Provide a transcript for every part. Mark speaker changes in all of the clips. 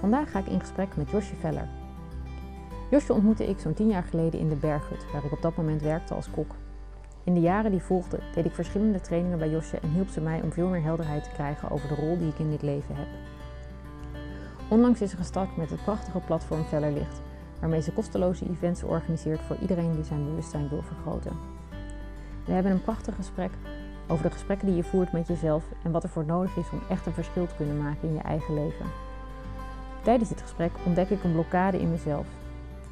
Speaker 1: Vandaag ga ik in gesprek met Josje Veller. Josje ontmoette ik zo'n tien jaar geleden in de Berghut, waar ik op dat moment werkte als kok. In de jaren die volgden deed ik verschillende trainingen bij Josje en hielp ze mij om veel meer helderheid te krijgen over de rol die ik in dit leven heb. Onlangs is ze gestart met het prachtige platform Vellerlicht, waarmee ze kosteloze events organiseert voor iedereen die zijn bewustzijn wil vergroten. We hebben een prachtig gesprek over de gesprekken die je voert met jezelf en wat er voor nodig is om echt een verschil te kunnen maken in je eigen leven. Tijdens dit gesprek ontdek ik een blokkade in mezelf,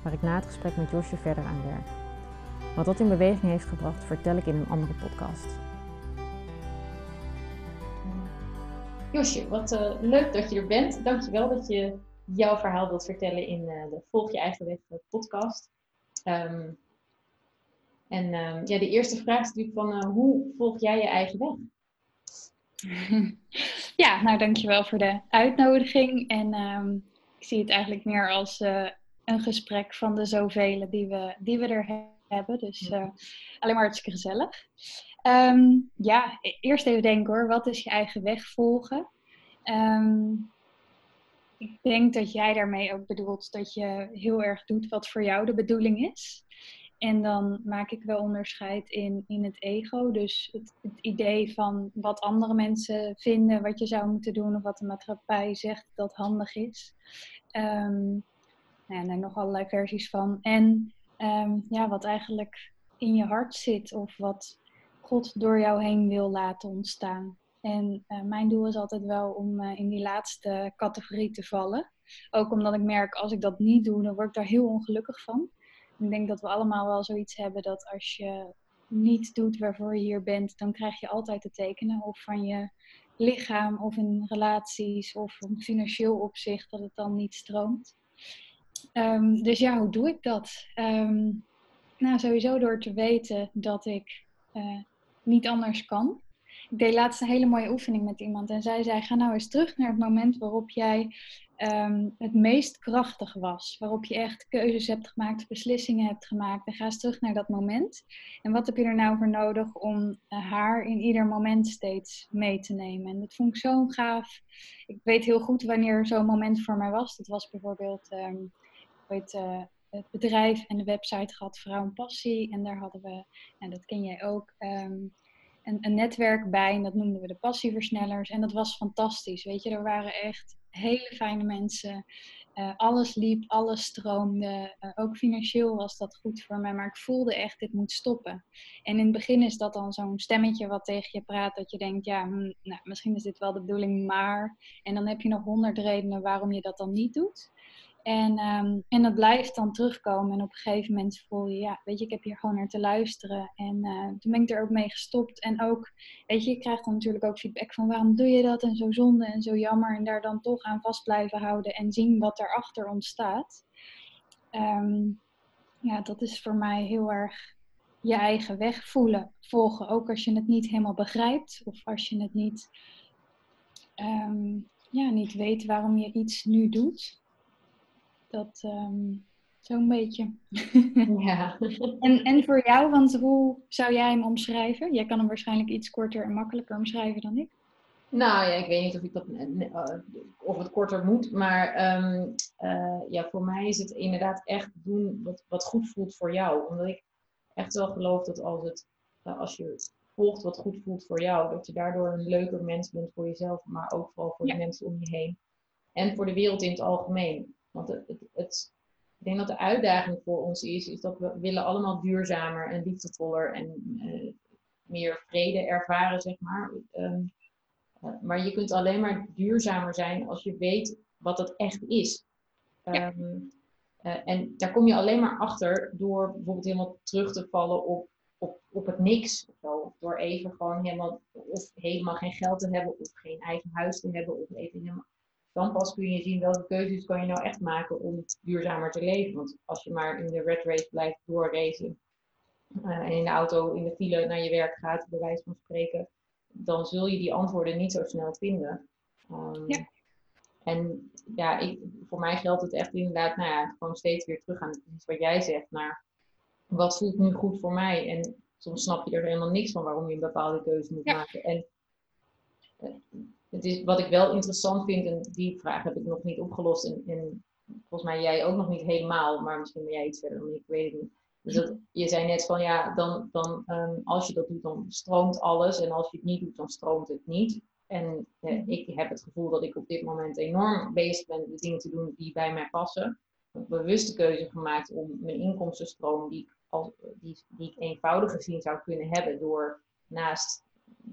Speaker 1: waar ik na het gesprek met Josje verder aan werk. Wat dat in beweging heeft gebracht, vertel ik in een andere podcast. Josje, wat uh, leuk dat je er bent. Dankjewel dat je jouw verhaal wilt vertellen in uh, de Volg je eigen weg eh, podcast. Um, en um, ja, de eerste vraag is natuurlijk van hoe volg jij je eigen weg?
Speaker 2: Ja, nou dankjewel voor de uitnodiging. En um, ik zie het eigenlijk meer als uh, een gesprek van de zoveel die we, die we er hebben. Dus uh, alleen maar hartstikke gezellig. Um, ja, e-, eerst even denken hoor. Wat is je eigen weg volgen? Um, ik denk dat jij daarmee ook bedoelt dat je heel erg doet wat voor jou de bedoeling is. En dan maak ik wel onderscheid in, in het ego. Dus het, het, idee van wat andere mensen vinden, wat je zou moeten doen of wat de maatschappij zegt dat handig is. Um, nou ja, er nog allerlei versies van. En um, ja, wat eigenlijk in je hart zit of wat God door jou heen wil laten ontstaan. En uh, mijn doel is altijd wel om uh, in die laatste categorie te vallen. Ook omdat ik merk, als ik dat niet doe, dan word ik daar heel ongelukkig van. Ik denk dat we allemaal wel zoiets hebben dat als je niet doet waarvoor je hier bent, dan krijg je altijd te tekenen. Of van je lichaam, of in relaties, of in financieel opzicht, dat het dan niet stroomt. Um, dus ja, hoe doe ik dat? Um, nou, sowieso door te weten dat ik uh, niet anders kan. Ik deed laatst een hele mooie oefening met iemand en zij zei: Ga nou eens terug naar het moment waarop jij um, het meest krachtig was. Waarop je echt keuzes hebt gemaakt, beslissingen hebt gemaakt. En ga eens terug naar dat moment. En wat heb je er nou voor nodig om uh, haar in ieder moment steeds mee te nemen? En dat vond ik zo gaaf. Ik weet heel goed wanneer zo'n moment voor mij was. Dat was bijvoorbeeld, um, weet, uh, het bedrijf en de website gehad Vrouw en Passie. En daar hadden we, en dat ken jij ook, um, een, een, netwerk bij. En dat noemden we de passieversnellers. En dat was fantastisch. Weet je, er waren echt hele fijne mensen. Uh, alles liep, alles stroomde. Uh, ook financieel was dat goed voor mij. Maar ik voelde echt, dit moet stoppen. En in het begin is dat dan zo'n stemmetje wat tegen je praat. Dat je denkt, ja, hm, nou, misschien is dit wel de bedoeling, maar. En dan heb je nog honderd redenen waarom je dat dan niet doet. En, um, en dat blijft dan terugkomen. En op een gegeven moment voel je, ja, weet je, ik heb hier gewoon naar te luisteren. En uh, toen ben ik er ook mee gestopt. En ook, weet je, je krijgt dan natuurlijk ook feedback van waarom doe je dat? En zo zonde en zo jammer. En daar dan toch aan vast blijven houden en zien wat erachter ontstaat. Um, ja, dat is voor mij heel erg je eigen weg voelen, volgen. Ook als je het niet helemaal begrijpt. Of als je het niet, um, ja, niet weet waarom je iets nu doet dat um, zo'n beetje. Ja. en, en voor jou, want hoe zou jij hem omschrijven? Jij kan hem waarschijnlijk iets korter en makkelijker omschrijven dan ik.
Speaker 1: Nou ja, ik weet niet of, ik dat, uh, of het korter moet, maar um, uh, ja, voor mij is het inderdaad echt doen wat, wat goed voelt voor jou. Omdat ik echt wel geloof dat als, het, uh, als je volgt wat goed voelt voor jou, dat je daardoor een leuker mens bent voor jezelf, maar ook vooral voor ja. de mensen om je heen. En voor de wereld in het algemeen. Want het, het, het, ik denk dat de uitdaging voor ons is, is dat we willen allemaal duurzamer en liefdevoller en uh, meer vrede ervaren, zeg maar. Um, uh, maar je kunt alleen maar duurzamer zijn als je weet wat het echt is. Ja. Um, uh, en daar kom je alleen maar achter door bijvoorbeeld helemaal terug te vallen op, op, op het niks. Of. Door even gewoon helemaal, of helemaal geen geld te hebben, of geen eigen huis te hebben, of even helemaal dan pas kun je zien welke keuzes kan je nou echt maken om duurzamer te leven. Want als je maar in de red race blijft doorracen uh, en in de auto in de file naar je werk gaat, bij wijze van spreken, dan zul je die antwoorden niet zo snel vinden. Um, ja. En ja, ik, voor mij geldt het echt inderdaad, nou ja, gewoon steeds weer terug aan wat jij zegt, naar wat voelt nu goed voor mij? En soms snap je er helemaal niks van waarom je een bepaalde keuze moet maken. En uh, wat ik wel interessant vind, en die vraag heb ik nog niet opgelost, en, en volgens mij jij ook nog niet helemaal, maar misschien ben jij iets verder dan ik, weet niet. Dus dat, je zei net van ja, dan, dan um, als je dat doet, dan stroomt alles. En als je het niet doet, dan stroomt het niet. En eh, ik heb het gevoel dat ik op dit moment enorm bezig ben met dingen te doen die bij mij passen. Een bewuste keuze gemaakt om mijn inkomstenstroom, die ik, als, die, die ik eenvoudig gezien zou kunnen hebben, door naast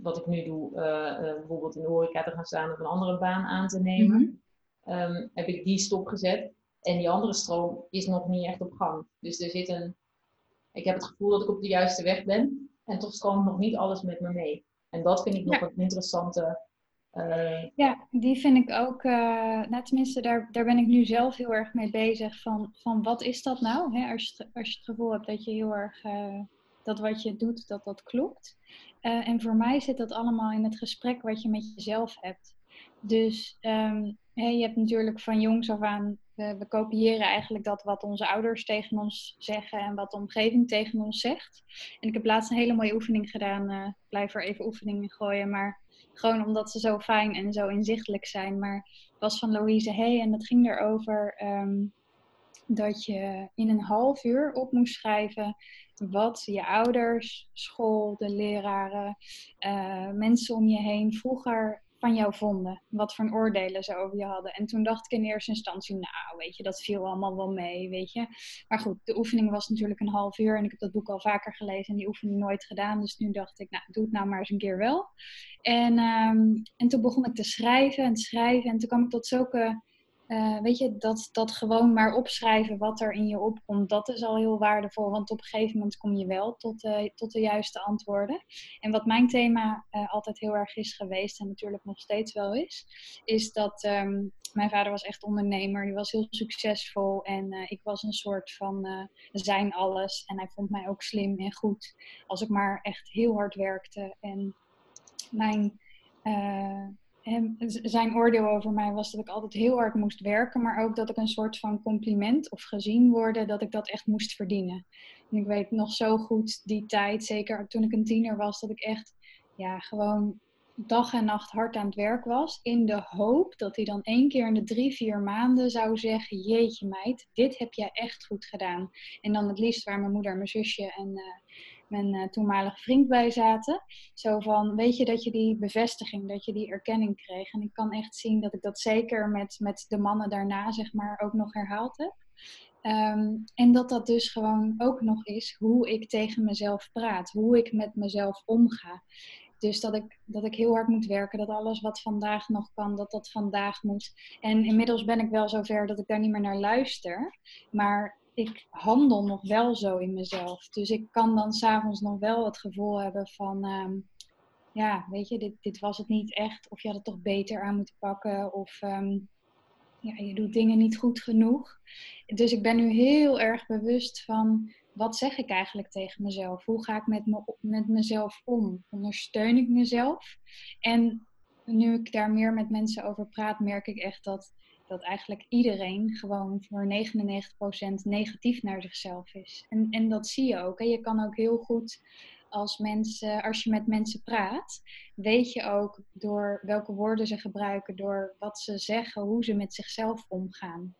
Speaker 1: wat ik nu doe, uh, uh, bijvoorbeeld in de horeca te gaan staan of een andere baan aan te nemen, mm -hmm. um, heb ik die stopgezet. En die andere stroom is nog niet echt op gang. Dus er zit een. Ik heb het gevoel dat ik op de juiste weg ben. En toch stroomt nog niet alles met me mee. En dat vind ik nog een interessante. Uh...
Speaker 2: Ja, die vind ik ook. Uh, nou, tenminste, daar, daar ben ik nu zelf heel erg mee bezig. Van, van wat is dat nou? Hè? Als, je, als je het gevoel hebt dat je heel erg. Uh, dat wat je doet, dat dat klopt. Uh, en voor mij zit dat allemaal in het gesprek wat je met jezelf hebt. Dus hey, je hebt natuurlijk van jongs af aan, we, we, kopiëren eigenlijk dat wat onze ouders tegen ons zeggen en wat de omgeving tegen ons zegt. En ik heb laatst een hele mooie oefening gedaan, uh, blijf er even oefeningen gooien, maar gewoon omdat ze zo fijn en zo inzichtelijk zijn. Maar het was van Louise Hey en dat ging erover um, dat je in een half uur op moest schrijven wat je ouders, school, de leraren, uh, mensen om je heen vroeger van jou vonden. Wat voor oordelen ze over je hadden. En toen dacht ik in eerste instantie, nou weet je, dat viel allemaal wel mee, weet je. Maar goed, de oefening was natuurlijk een half uur en ik heb dat boek al vaker gelezen en die oefening nooit gedaan. Dus nu dacht ik, nou doe het nou maar eens een keer wel. En, um, en toen begon ik te schrijven en te schrijven en toen kwam ik tot zulke uh, weet je, dat, dat gewoon maar opschrijven wat er in je opkomt, dat is al heel waardevol. Want op een gegeven moment kom je wel tot, tot de juiste antwoorden. En wat mijn thema uh, altijd heel erg is geweest, en natuurlijk nog steeds wel is, is dat um, mijn vader was echt ondernemer. Die was heel succesvol en ik was een soort van zijn alles. En hij vond mij ook slim en goed als ik maar echt heel hard werkte. En mijn en zijn oordeel over mij was dat ik altijd heel hard moest werken, maar ook dat ik een soort van compliment of gezien worden, dat ik dat echt moest verdienen. En ik weet nog zo goed die tijd, zeker toen ik een tiener was, dat ik echt ja, gewoon dag en nacht hard aan het werk was. In de hoop dat hij dan één keer in de drie, vier maanden zou zeggen: Jeetje, meid, dit heb jij echt goed gedaan. En dan het liefst waar mijn moeder, mijn zusje en. Uh, mijn uh, toenmalige vriend bij zaten. Zo van, weet je dat je die bevestiging, dat je die erkenning kreeg. En ik kan echt zien dat ik dat zeker met, met de mannen daarna, zeg maar, ook nog herhaald heb. Um, en dat dat dus gewoon ook nog is hoe ik tegen mezelf praat, hoe ik met mezelf omga. Dus dat ik, dat ik heel hard moet werken, dat alles wat vandaag nog kan, dat dat vandaag moet. En inmiddels ben ik wel zover dat ik daar niet meer naar luister. Maar ik handel nog wel zo in mezelf. Dus ik kan dan s'avonds nog wel het gevoel hebben van, um, ja, weet je, dit, dit was het niet echt. Of je had het toch beter aan moeten pakken. Of um, ja, je doet dingen niet goed genoeg. Dus ik ben nu heel erg bewust van, wat zeg ik eigenlijk tegen mezelf? Hoe ga ik met, me, met mezelf om? Ondersteun ik mezelf? En nu ik daar meer met mensen over praat, merk ik echt dat dat eigenlijk iedereen gewoon voor 99% negatief naar zichzelf is. En, en dat zie je ook. Hè. Je kan ook heel goed als mensen, als je met mensen praat, weet je ook door welke woorden ze gebruiken, door wat ze zeggen, hoe ze met zichzelf omgaan.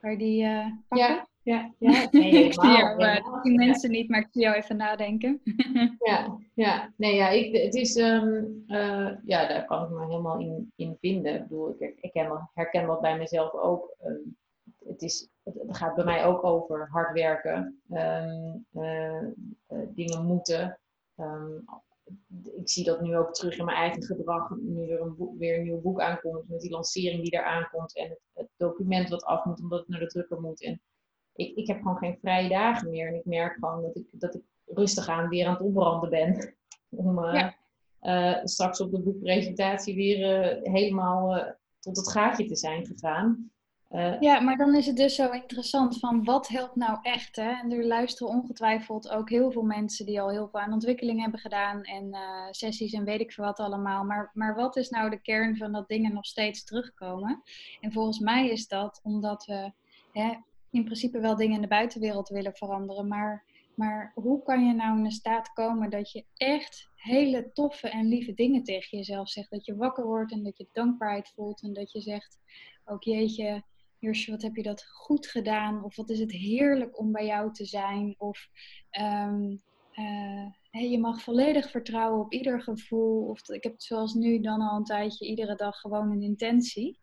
Speaker 2: Je die uh, pakken?
Speaker 1: Ja, ja, ja. Nee,
Speaker 2: ik zie jou, uh, die mensen niet, maar ik zie jou even nadenken.
Speaker 1: ja, ja. Nee, ja, ik, het is, um, uh, ja, daar kan ik me helemaal in, in vinden. Ik bedoel, ik herken, herken wat bij mezelf ook. Um, het, is, het, gaat bij mij ook over hard werken, um, uh, dingen moeten ik zie dat nu ook terug in mijn eigen gedrag. Nu er een, boek, weer een nieuw boek aankomt, met die lancering die daar aankomt en het, document wat af moet omdat het naar de drukker moet. En ik, ik heb gewoon geen vrije dagen meer. En ik merk gewoon dat ik, dat ik rustig aan weer aan het opbranden ben. Om uh, uh, straks op de boekpresentatie weer uh, helemaal tot het gaatje te zijn gegaan.
Speaker 2: Uh, ja, maar dan is het dus zo interessant van wat helpt nou echt? Hè? En er luisteren ongetwijfeld ook heel veel mensen die al heel veel aan ontwikkeling hebben gedaan en uh, sessies en weet ik veel wat allemaal. Maar, maar wat is nou de kern van dat dingen nog steeds terugkomen? En volgens mij is dat omdat we hè, in principe wel dingen in de buitenwereld willen veranderen, maar maar hoe kan je nou in een staat komen dat je echt hele toffe en lieve dingen tegen jezelf zegt? Dat je wakker wordt en dat je dankbaarheid voelt en dat je zegt, ook jeetje, Hirsje, wat heb je dat goed gedaan? Of wat is het heerlijk om bij jou te zijn? Of um, je mag volledig vertrouwen op ieder gevoel. Of ik heb zoals nu dan al een tijdje iedere dag gewoon een intentie.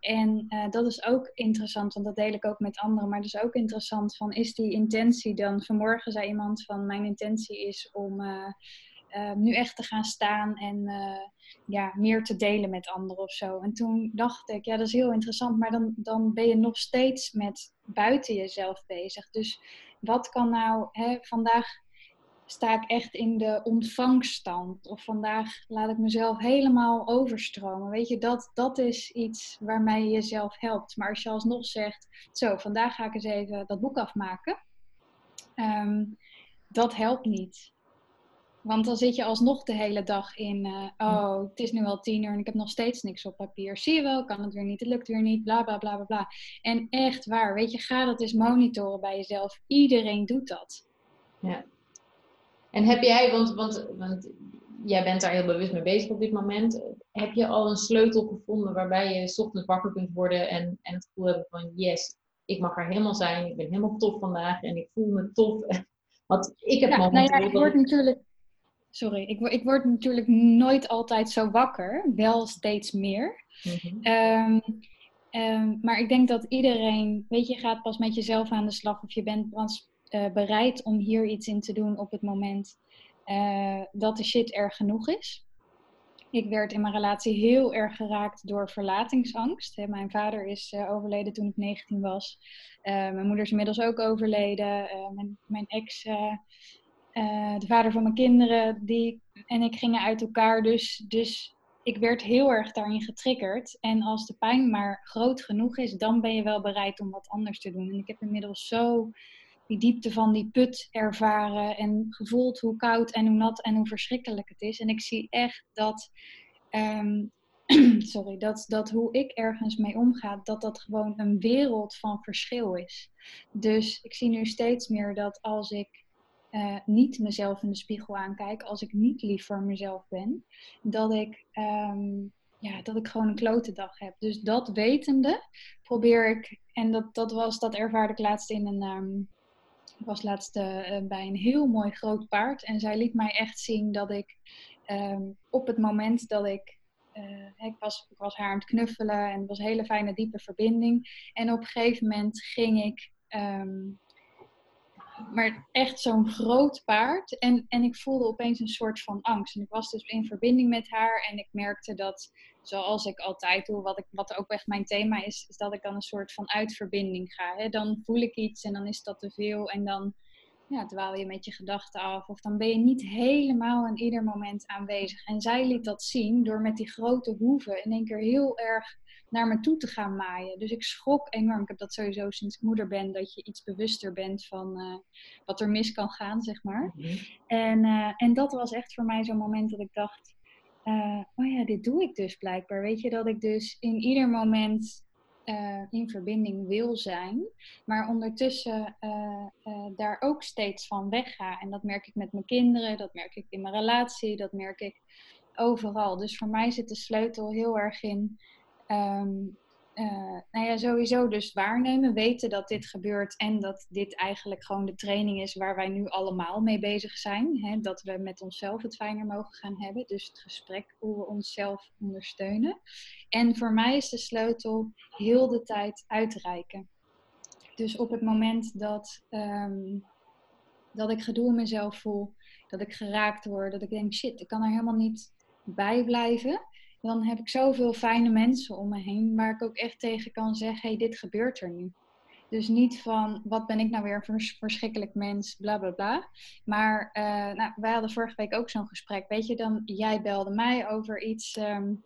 Speaker 2: En uh, dat is ook interessant, want dat deel ik ook met anderen. Maar het is ook interessant van, is die intentie dan... Vanmorgen zei iemand van, mijn intentie is om... Uh, uh, nu echt te gaan staan en uh, ja, meer te delen met anderen of zo. En toen dacht ik, ja, dat is heel interessant, maar dan, dan ben je nog steeds met buiten jezelf bezig. Dus wat kan nou, hè, vandaag sta ik echt in de ontvangststand. Of vandaag laat ik mezelf helemaal overstromen. Weet je, dat, dat is iets waarmee je jezelf helpt. Maar als je alsnog zegt, zo, vandaag ga ik eens even dat boek afmaken. Um, dat helpt niet. Want dan zit je alsnog de hele dag in, uh, oh, het is nu al tien uur en ik heb nog steeds niks op papier. Zie je wel, kan het weer niet, het lukt weer niet, bla bla bla bla bla. En echt waar, weet je, ga dat eens monitoren bij jezelf. Iedereen doet dat.
Speaker 1: Ja. En heb jij, want, want, want jij bent daar heel bewust mee bezig op dit moment. Heb je al een sleutel gevonden waarbij je s ochtends wakker kunt worden en, en het gevoel hebben van yes, ik mag er helemaal zijn, ik ben helemaal tof vandaag en ik voel me tof. Want ik heb
Speaker 2: ja, nou ja, ik word natuurlijk sorry, ik, ik word natuurlijk nooit altijd zo wakker, wel steeds meer. Mhm. Ehm, ehm, maar ik denk dat iedereen, weet je, gaat pas met jezelf aan de slag of je bent pas uh, bereid om hier iets in te doen op het moment uh, dat de shit erg genoeg is. Ik werd in mijn relatie heel erg geraakt door verlatingsangst. Mijn vader is uh, overleden toen ik 19 was. mijn moeder is inmiddels ook overleden. mijn, mijn ex uh, de vader van mijn kinderen die, en ik gingen uit elkaar. Dus, dus ik werd heel erg daarin getriggerd. En als de pijn maar groot genoeg is, dan ben je wel bereid om wat anders te doen. En ik heb inmiddels zo die diepte van die put ervaren en gevoeld hoe koud en hoe nat en hoe verschrikkelijk het is. En ik zie echt dat, um, sorry, dat, dat hoe ik ergens mee omga, dat dat gewoon een wereld van verschil is. Dus ik zie nu steeds meer dat als ik uh, niet mezelf in de spiegel aankijk, als ik niet lief voor mezelf ben, dat ik, um, ja, dat ik gewoon een klote dag heb. Dus dat wetende probeer ik, en dat, dat, was, dat ervaarde ik laatst in een, um, ik was laatst uh, bij een heel mooi groot paard en zij liet mij echt zien dat ik um, op het moment dat ik ik, was, ik was haar aan het knuffelen en het was een hele fijne diepe verbinding. En op een gegeven moment ging ik maar echt zo'n groot paard. En, en ik voelde opeens een soort van angst. En ik was dus in verbinding met haar en ik merkte dat, zoals ik altijd doe, wat, ik, wat ook echt mijn thema is, is dat ik dan een soort van uitverbinding ga. Hè? Dan voel ik iets en dan is dat te veel en dan ja, dwaal je met je gedachten af. Of dan ben je niet helemaal in ieder moment aanwezig. En zij liet dat zien door met die grote hoeven in één keer heel erg naar me toe te gaan maaien. Dus ik schrok enorm. Ik heb dat sowieso sinds ik moeder ben, dat je iets bewuster bent van uh, wat er mis kan gaan, zeg maar. Mhm. en, uh, en dat was echt voor mij zo'n moment dat ik dacht, uh, oh ja, dit doe ik dus blijkbaar. Weet je, dat ik dus in ieder moment in verbinding wil zijn, maar ondertussen daar ook steeds van wegga. En dat merk ik met mijn kinderen, dat merk ik in mijn relatie, dat merk ik overal. Dus voor mij zit de sleutel heel erg in Um, uh, nou ja, sowieso dus waarnemen, weten dat dit gebeurt en dat dit eigenlijk gewoon de training is waar wij nu allemaal mee bezig zijn. Hè? Dat we met onszelf het fijner mogen gaan hebben. Dus het gesprek hoe we onszelf ondersteunen. En voor mij is de sleutel heel de tijd uitreiken. Dus op het moment dat, um, dat ik gedoe in mezelf voel, dat ik geraakt word, dat ik denk, shit, ik kan er helemaal niet bij blijven dan heb ik zoveel fijne mensen om me heen waar ik ook echt tegen kan zeggen: hey, dit gebeurt er nu. Dus niet van wat ben ik nou weer een verschrikkelijk mens, bla bla bla. Maar uh, nou, wij hadden vorige week ook zo'n gesprek. Weet je, dan jij belde mij over iets. Um,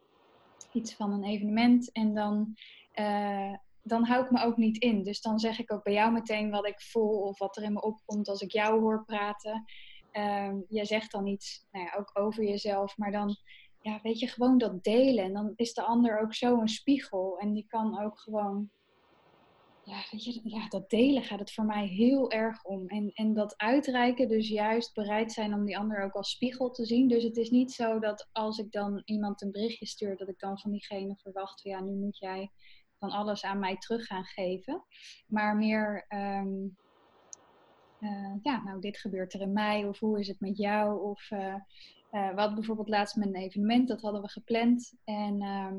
Speaker 2: iets van een evenement en dan, uh, dan hou ik me ook niet in. Dus dan zeg ik ook bij jou meteen wat ik voel of wat er in me opkomt als ik jou hoor praten. Uh, jij zegt dan iets, nou ja, ook over jezelf, maar dan, ja, weet je, gewoon dat delen. En dan is de ander ook zo een spiegel en die kan ook gewoon ja, weet je, ja, dat delen gaat het voor mij heel erg om. En, en dat uitreiken, dus juist bereid zijn om die ander ook als spiegel te zien. Dus het is niet zo dat als ik dan iemand een berichtje stuur, dat ik dan van diegene verwacht, ja, nu moet jij van alles aan mij terug gaan geven. Maar meer, ehm, eh, ja, nou, dit gebeurt er in mij, of hoe is het met jou? Of uh, we hadden bijvoorbeeld laatst met een evenement, dat hadden we gepland. En ehm,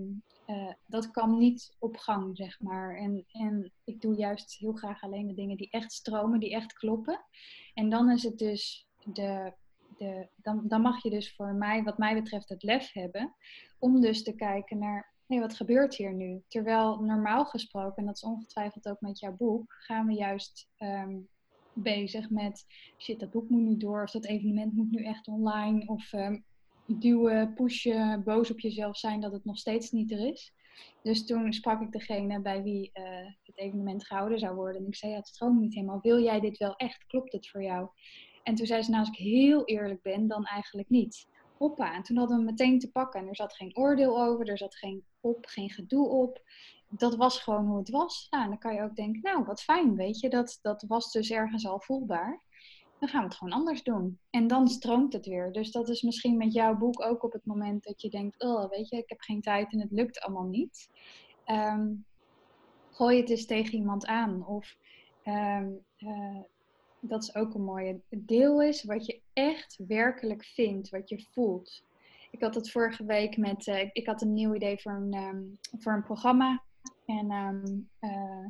Speaker 2: uh, dat kwam niet op gang, zeg maar. En, en ik doe juist heel graag alleen de dingen die echt stromen, die echt kloppen. En dan is het dus de. de dan, dan mag je dus voor mij, wat mij betreft, het lef hebben. Om dus te kijken naar. Nee, wat gebeurt hier nu? Terwijl normaal gesproken, en dat is ongetwijfeld ook met jouw boek, gaan we juist um, bezig met shit, dat boek moet nu door, of dat evenement moet nu echt online, of um, duwen, pushen, boos op jezelf zijn dat het nog steeds niet er is. Dus toen sprak ik degene bij wie uh, het evenement gehouden zou worden. En ik zei, ja, het stroomt niet helemaal. Wil jij dit wel echt? Klopt het voor jou? En toen zei ze, nou, als ik heel eerlijk ben, dan eigenlijk niet. Hoppa. En toen hadden we meteen te pakken. En er zat geen oordeel over, er zat geen op, geen gedoe op. Dat was gewoon hoe het was. Nou, dan kan je ook denken, nou, wat fijn, weet je. Dat, dat was dus ergens al voelbaar dan gaan we het gewoon anders doen. En dan stroomt het weer. Dus dat is misschien met jouw boek ook op het moment dat je denkt, oh, weet je, ik heb geen tijd en het lukt allemaal niet. Um, gooi het eens tegen iemand aan. Of um, uh, dat is ook een mooie deel is wat je echt werkelijk vindt, wat je voelt. Ik had het vorige week met, uh, ik had een nieuw idee voor een, um, voor een programma. En uh,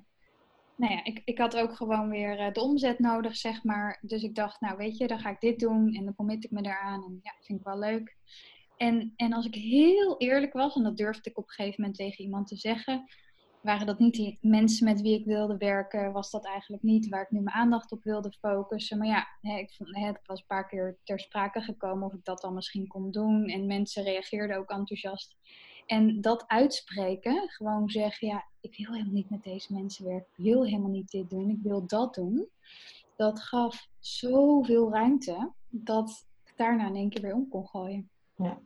Speaker 2: nou ja, ik, ik had ook gewoon weer eh, de omzet nodig, zeg maar. Dus ik dacht, nou weet je, dan ga ik dit doen en dan commit ik me daaraan. En ja, vind ik wel leuk. En, en als ik heel eerlijk was, en dat durfde ik op een gegeven moment tegen iemand te zeggen, waren dat niet die mensen met wie ik wilde werken, was dat eigenlijk niet waar ik nu mijn aandacht op wilde focussen. Maar ja, ik vond, het was een paar keer ter sprake gekomen of ik dat dan misschien kon doen. En mensen reageerden ook enthousiast. En dat uitspreken, gewoon zeggen, ja, ik wil helemaal niet met deze mensen werken. Ik wil helemaal niet dit doen. Ik wil dat doen. Dat gaf zoveel ruimte dat ik daarna in één keer weer om kon gooien.
Speaker 1: Ja,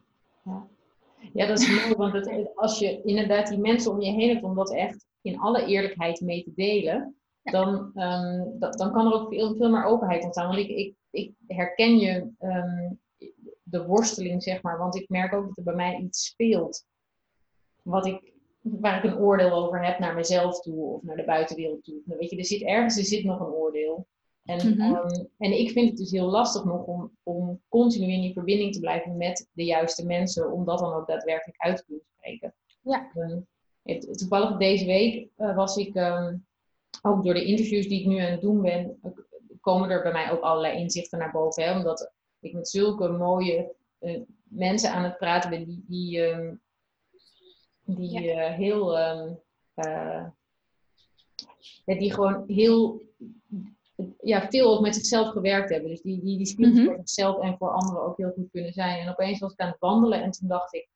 Speaker 1: ja. ja dat is mooi. Want het, als je inderdaad die mensen om je heen hebt om dat echt in alle eerlijkheid mee te delen, dan, um, dat, dan kan er ook veel, veel meer openheid ontstaan. Want ik, ik, ik herken je um, de worsteling, zeg maar. Want ik merk ook dat er bij mij iets speelt wat ik, waar ik een oordeel over heb naar mezelf toe of naar de buitenwereld toe. Nou, weet je, er zit ergens er zit nog een oordeel. En, mm en ik vind het dus heel lastig nog om, om continu in die verbinding te blijven met de juiste mensen, om dat dan ook daadwerkelijk uit te kunnen spreken. Ja. Um, het, toevallig deze week uh, was ik, um, ook door de interviews die ik nu aan het doen ben, komen er bij mij ook allerlei inzichten naar boven. Hè? Omdat ik met zulke mooie uh, mensen aan het praten ben die, die, um, die ja. uh, heel, um, uh, die gewoon heel, ja, veel ook met zichzelf gewerkt hebben. Dus die, die, die spiegels mm -hmm. voor zichzelf en voor anderen ook heel goed kunnen zijn. En opeens was ik aan het wandelen en toen dacht ik,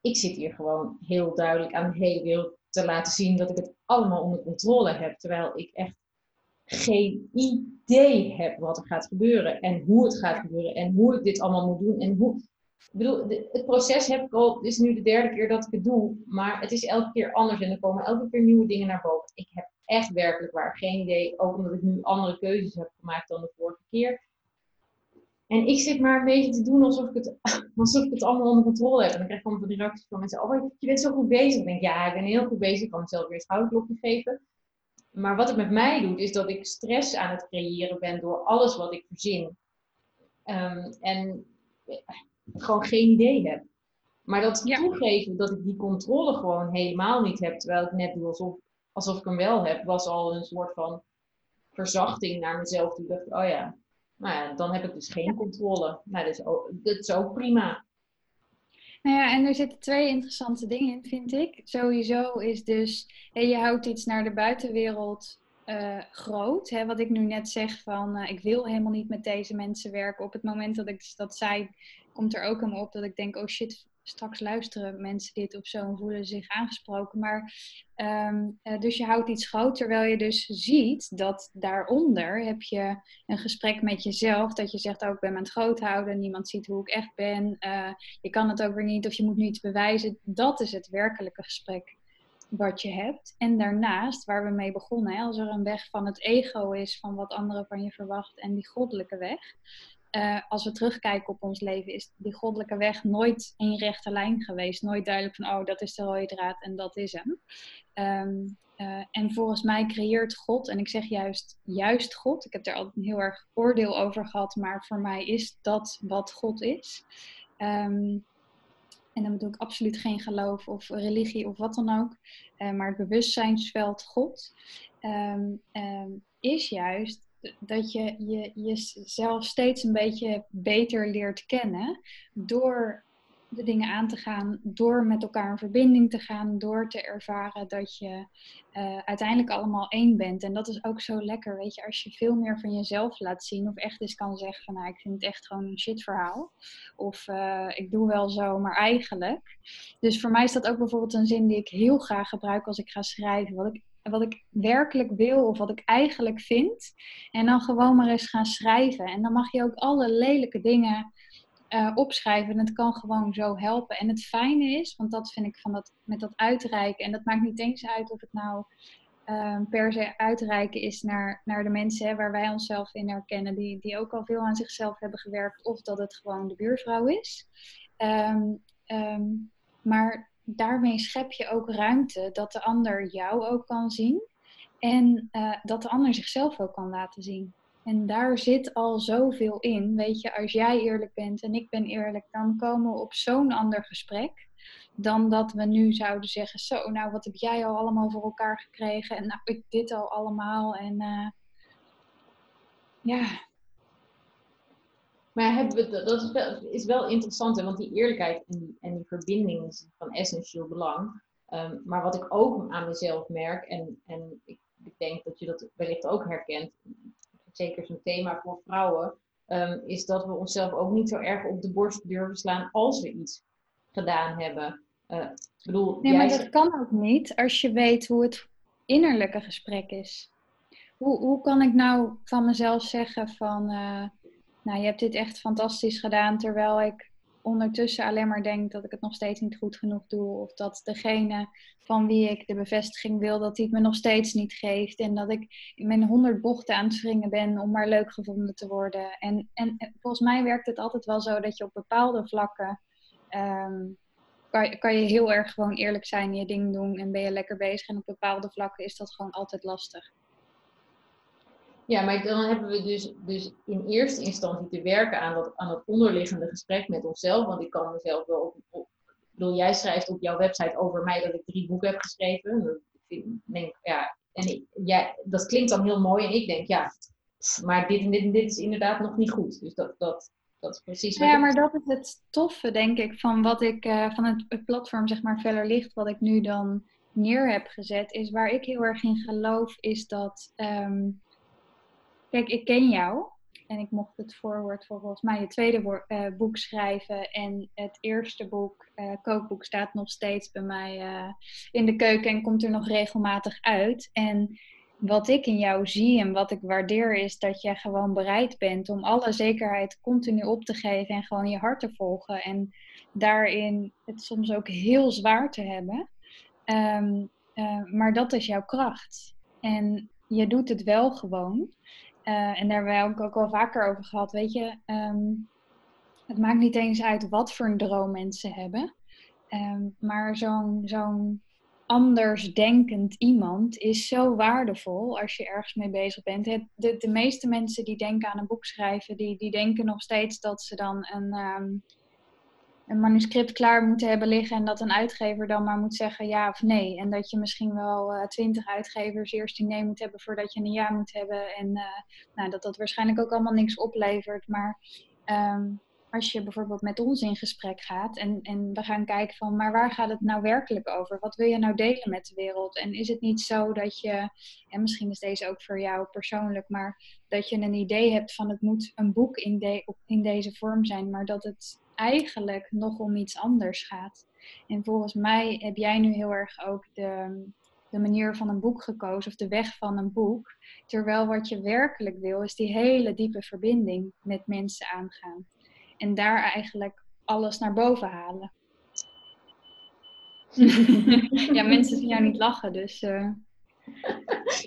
Speaker 1: ik zit hier gewoon heel duidelijk aan de hele wereld te laten zien dat ik het allemaal onder controle heb. Terwijl ik echt geen idee heb wat er gaat gebeuren en hoe het gaat gebeuren en hoe ik dit allemaal moet doen en hoe, ik bedoel, het proces heb ik al, is nu de derde keer dat ik het doe, maar het is elke keer anders en er komen elke keer nieuwe dingen naar boven. Ik heb echt werkelijk waar geen idee, ook omdat ik nu andere keuzes heb gemaakt dan de vorige keer. En ik zit maar een beetje te doen alsof ik het, alsof ik het allemaal onder controle heb. En dan krijg ik allemaal van die reacties van mensen, oh, je bent zo goed bezig. Ik denk, ja, ik ben heel goed bezig. Ik kan mezelf weer een schouderklopje geven. Maar wat het met mij doet, is dat ik stress aan het creëren ben door alles wat ik verzin. Um, en gewoon geen idee heb. Maar dat toegeven dat ik die controle gewoon helemaal niet heb, terwijl ik net doe alsof, alsof ik hem wel heb, was al een soort van verzachting naar mezelf. Toen dacht oh ja, nou ja, dan heb ik dus geen controle. Nou, dat is ook, dat is ook prima.
Speaker 2: Nou ja, en er zitten twee interessante dingen in, vind ik. Sowieso is dus, je houdt iets naar de buitenwereld uh, groot. Hè? Wat ik nu net zeg van, uh, ik wil helemaal niet met deze mensen werken. Op het moment dat ik dat zei, komt er ook helemaal op dat ik denk, oh shit, straks luisteren mensen dit of zo en voelen zich aangesproken. Maar ehm, eh, dus je houdt iets groot, terwijl je dus ziet dat daaronder heb je een gesprek met jezelf. Dat je zegt, ook oh, ik ben aan het groot houden, niemand ziet hoe ik echt ben. Uh, je kan het ook weer niet of je moet nu iets bewijzen. Dat is het werkelijke gesprek wat je hebt. En daarnaast, waar we mee begonnen, als er een weg van het ego is, van wat anderen van je verwachten en die goddelijke weg. Uh, als we terugkijken op ons leven, is die goddelijke weg nooit in rechte lijn geweest. Nooit duidelijk van, oh, dat is de rode draad en dat is hem. Um, uh, en volgens mij creëert God, en ik zeg juist, juist God. Ik heb daar altijd een heel erg oordeel over gehad, maar voor mij is dat wat God is. Um, en dan bedoel ik absoluut geen geloof of religie of wat dan ook. Uh, maar het bewustzijnsveld God um, is juist dat je, je jezelf steeds een beetje beter leert kennen door de dingen aan te gaan, door met elkaar in verbinding te gaan, door te ervaren dat je uh, uiteindelijk allemaal één bent. En dat is ook zo lekker, weet je, als je veel meer van jezelf laat zien of echt eens kan zeggen van, nou, ik vind het echt gewoon een shit verhaal. Of uh, ik doe wel zo, maar eigenlijk. Dus voor mij is dat ook bijvoorbeeld een zin die ik heel graag gebruik als ik ga schrijven. Wat ik wat ik werkelijk wil of wat ik eigenlijk vind. En dan gewoon maar eens gaan schrijven. En dan mag je ook alle lelijke dingen uh, opschrijven. En het kan gewoon zo helpen. En het fijne is, want dat vind ik van dat, met dat uitreiken. En dat maakt niet eens uit of het nou uh, per se uitreiken is naar, naar de mensen waar wij onszelf in herkennen. Die, die ook al veel aan zichzelf hebben gewerkt. Of dat het gewoon de buurvrouw is. Um, um, maar daarmee schep je ook ruimte dat de ander jou ook kan zien. En uh, dat de ander zichzelf ook kan laten zien. En daar zit al zoveel in. Weet je, als jij eerlijk bent en ik ben eerlijk, dan komen we op zo'n ander gesprek. Dan dat we nu zouden zeggen: Zo, nou, wat heb jij al allemaal voor elkaar gekregen? En nou, ik dit al allemaal. En uh, ja.
Speaker 1: Maar hebben we, dat is wel, is wel interessant, hè? want die eerlijkheid en die, en die verbinding is van essentieel belang. Um, maar wat ik ook aan mezelf merk, en, en ik, ik denk dat je dat wellicht ook herkent, zeker zo'n thema voor vrouwen, um, is dat we onszelf ook niet zo erg op de borst durven slaan als we iets gedaan hebben. Uh, bedoel,
Speaker 2: nee, maar dat kan ook niet als je weet hoe het innerlijke gesprek is. Hoe, hoe kan ik nou van mezelf zeggen van, uh, nou je hebt dit echt fantastisch gedaan, terwijl ik ondertussen alleen maar denk dat ik het nog steeds niet goed genoeg doe. Of dat degene van wie ik de bevestiging wil, dat hij het me nog steeds niet geeft. En dat ik in mijn honderd bochten aan het springen ben om maar leuk gevonden te worden. En, en, volgens mij werkt het altijd wel zo dat je op bepaalde vlakken. Um, kan, kan je heel erg gewoon eerlijk zijn, je ding doen en ben je lekker bezig. En op bepaalde vlakken is dat gewoon altijd lastig.
Speaker 1: Ja, maar dan hebben we dus, dus in eerste instantie te werken aan dat, aan dat onderliggende gesprek met onszelf. Want ik kan mezelf wel. Op, ik bedoel, jij schrijft op jouw website over mij dat ik drie boeken heb geschreven. Ik denk, ja, en ik, ja, dat klinkt dan heel mooi. En ik denk, ja, maar dit en dit en dit is inderdaad nog niet goed. Dus dat, dat, dat is precies.
Speaker 2: Ja, maar dat is het toffe, denk ik, van wat ik uh, van het, het, platform, zeg maar, verder ligt, wat ik nu dan neer heb gezet, is waar ik heel erg in geloof, is dat. Um, Kijk, ik ken jou en ik mocht het voorwoord voor volgens mij het tweede uh, boek schrijven. En het eerste boek, uh, kookboek, staat nog steeds bij mij uh, in de keuken en komt er nog regelmatig uit. En wat ik in jou zie en wat ik waardeer is dat jij gewoon bereid bent om alle zekerheid continu op te geven en gewoon je hart te volgen. En daarin het soms ook heel zwaar te hebben. Um, maar dat is jouw kracht. En je doet het wel gewoon. Uh, en daar hebben wij ook, al vaker over gehad. Weet je, um, het maakt niet eens uit wat voor een droom mensen hebben. Um, maar zo'n zo'n anders denkend iemand is zo waardevol als je ergens mee bezig bent. de, de meeste mensen die denken aan een boek schrijven, die, die denken nog steeds dat ze dan een, um, een manuscript klaar moeten hebben liggen en dat een uitgever dan maar moet zeggen ja of nee. En dat je misschien wel uh, twintig uitgevers eerst die nee moet hebben voordat je een ja moet hebben. En uh, nou, dat dat waarschijnlijk ook allemaal niks oplevert. Maar um, als je bijvoorbeeld met ons in gesprek gaat en, en we gaan kijken van, maar waar gaat het nou werkelijk over? Wat wil je nou delen met de wereld? En is het niet zo dat je, en misschien is deze ook voor jou persoonlijk, maar dat je een idee hebt van het moet een boek in, de, in deze vorm zijn, maar dat het eigenlijk nog om iets anders gaat. En volgens mij heb jij nu heel erg ook de, de manier van een boek gekozen of de weg van een boek. Terwijl wat je werkelijk wil is die hele diepe verbinding met mensen aangaan. En daar eigenlijk alles naar boven halen. ja, mensen zien jou niet lachen, dus. Uh...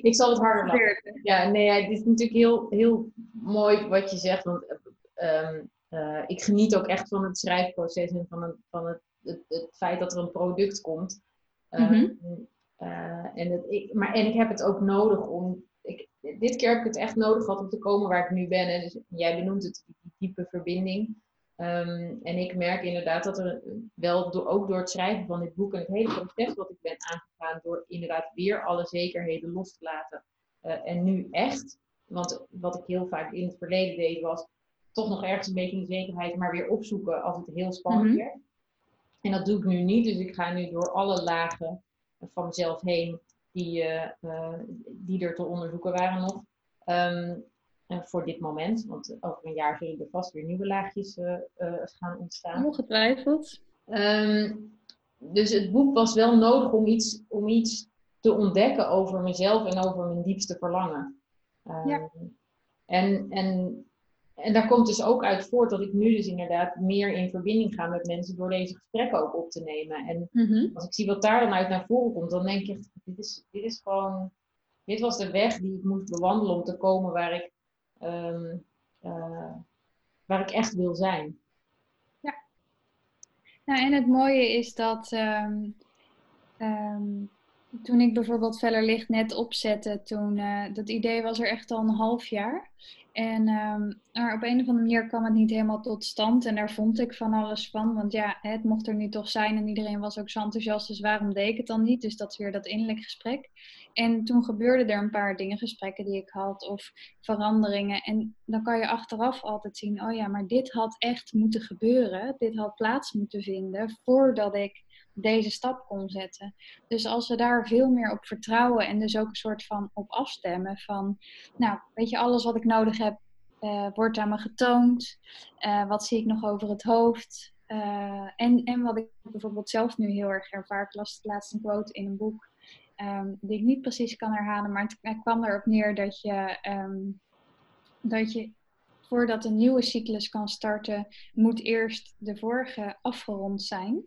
Speaker 1: ik zal het harder lachen. Ja, nee, het is natuurlijk heel, heel mooi wat je zegt. Want um, uh, ik geniet ook echt van het schrijfproces en van het, van het, het, het feit dat er een product komt. Um, uh, en, het, ik, maar, en ik heb het ook nodig om. Ik, dit keer heb ik het echt nodig gehad om te komen waar ik nu ben. En dus, jij benoemt het, die diepe verbinding. Um, en ik merk inderdaad dat er wel door, ook door het schrijven van dit boek en het hele proces wat ik ben aangegaan, door inderdaad weer alle zekerheden los te laten. Uh, en nu echt, want wat ik heel vaak in het verleden deed, was toch nog ergens een beetje de zekerheid, maar weer opzoeken als het heel spannend mm -hmm. werd. En dat doe ik nu niet, dus ik ga nu door alle lagen van mezelf heen die, uh, uh, die er te onderzoeken waren nog. Um, voor dit moment, want over een jaar zullen er vast weer nieuwe laagjes uh, gaan ontstaan.
Speaker 2: Ongetwijfeld.
Speaker 1: Um, dus het boek was wel nodig om iets, om iets te ontdekken over mezelf en over mijn diepste verlangen. Um, ja. En, en en daar komt dus ook uit voort dat ik nu dus inderdaad meer in verbinding ga met mensen door deze gesprekken ook op te nemen. En mm-hmm. als ik zie wat daar dan uit naar voren komt, dan denk ik echt, dit is, dit is gewoon, dit was de weg die ik moest bewandelen om te komen waar ik, um, uh, waar ik echt wil zijn.
Speaker 2: Ja. Nou, en het mooie is dat um, um, toen ik bijvoorbeeld Veller Licht net opzette, toen, uh, dat idee was er echt al een half jaar. En um, maar op een of andere manier kwam het niet helemaal tot stand. En daar vond ik van alles van. Want ja, het mocht er nu toch zijn en iedereen was ook zo enthousiast. Dus waarom deed ik het dan niet? Dus dat is weer dat innerlijk gesprek. En toen gebeurden er een paar dingen, gesprekken die ik had of veranderingen. En dan kan je achteraf altijd zien, oh ja, maar dit had echt moeten gebeuren. Dit had plaats moeten vinden voordat ik deze stap kon zetten. Dus als we daar veel meer op vertrouwen en dus ook een soort van op afstemmen van, nou, weet je, alles wat ik nodig heb, uh, wordt aan me getoond. Uh, wat zie ik nog over het hoofd? Uh, en, en wat ik bijvoorbeeld zelf nu heel erg ervaar, ik las laatst een quote in een boek, um, die ik niet precies kan herhalen, maar het, het kwam erop neer dat je, um, dat je voordat een nieuwe cyclus kan starten, moet eerst de vorige afgerond zijn.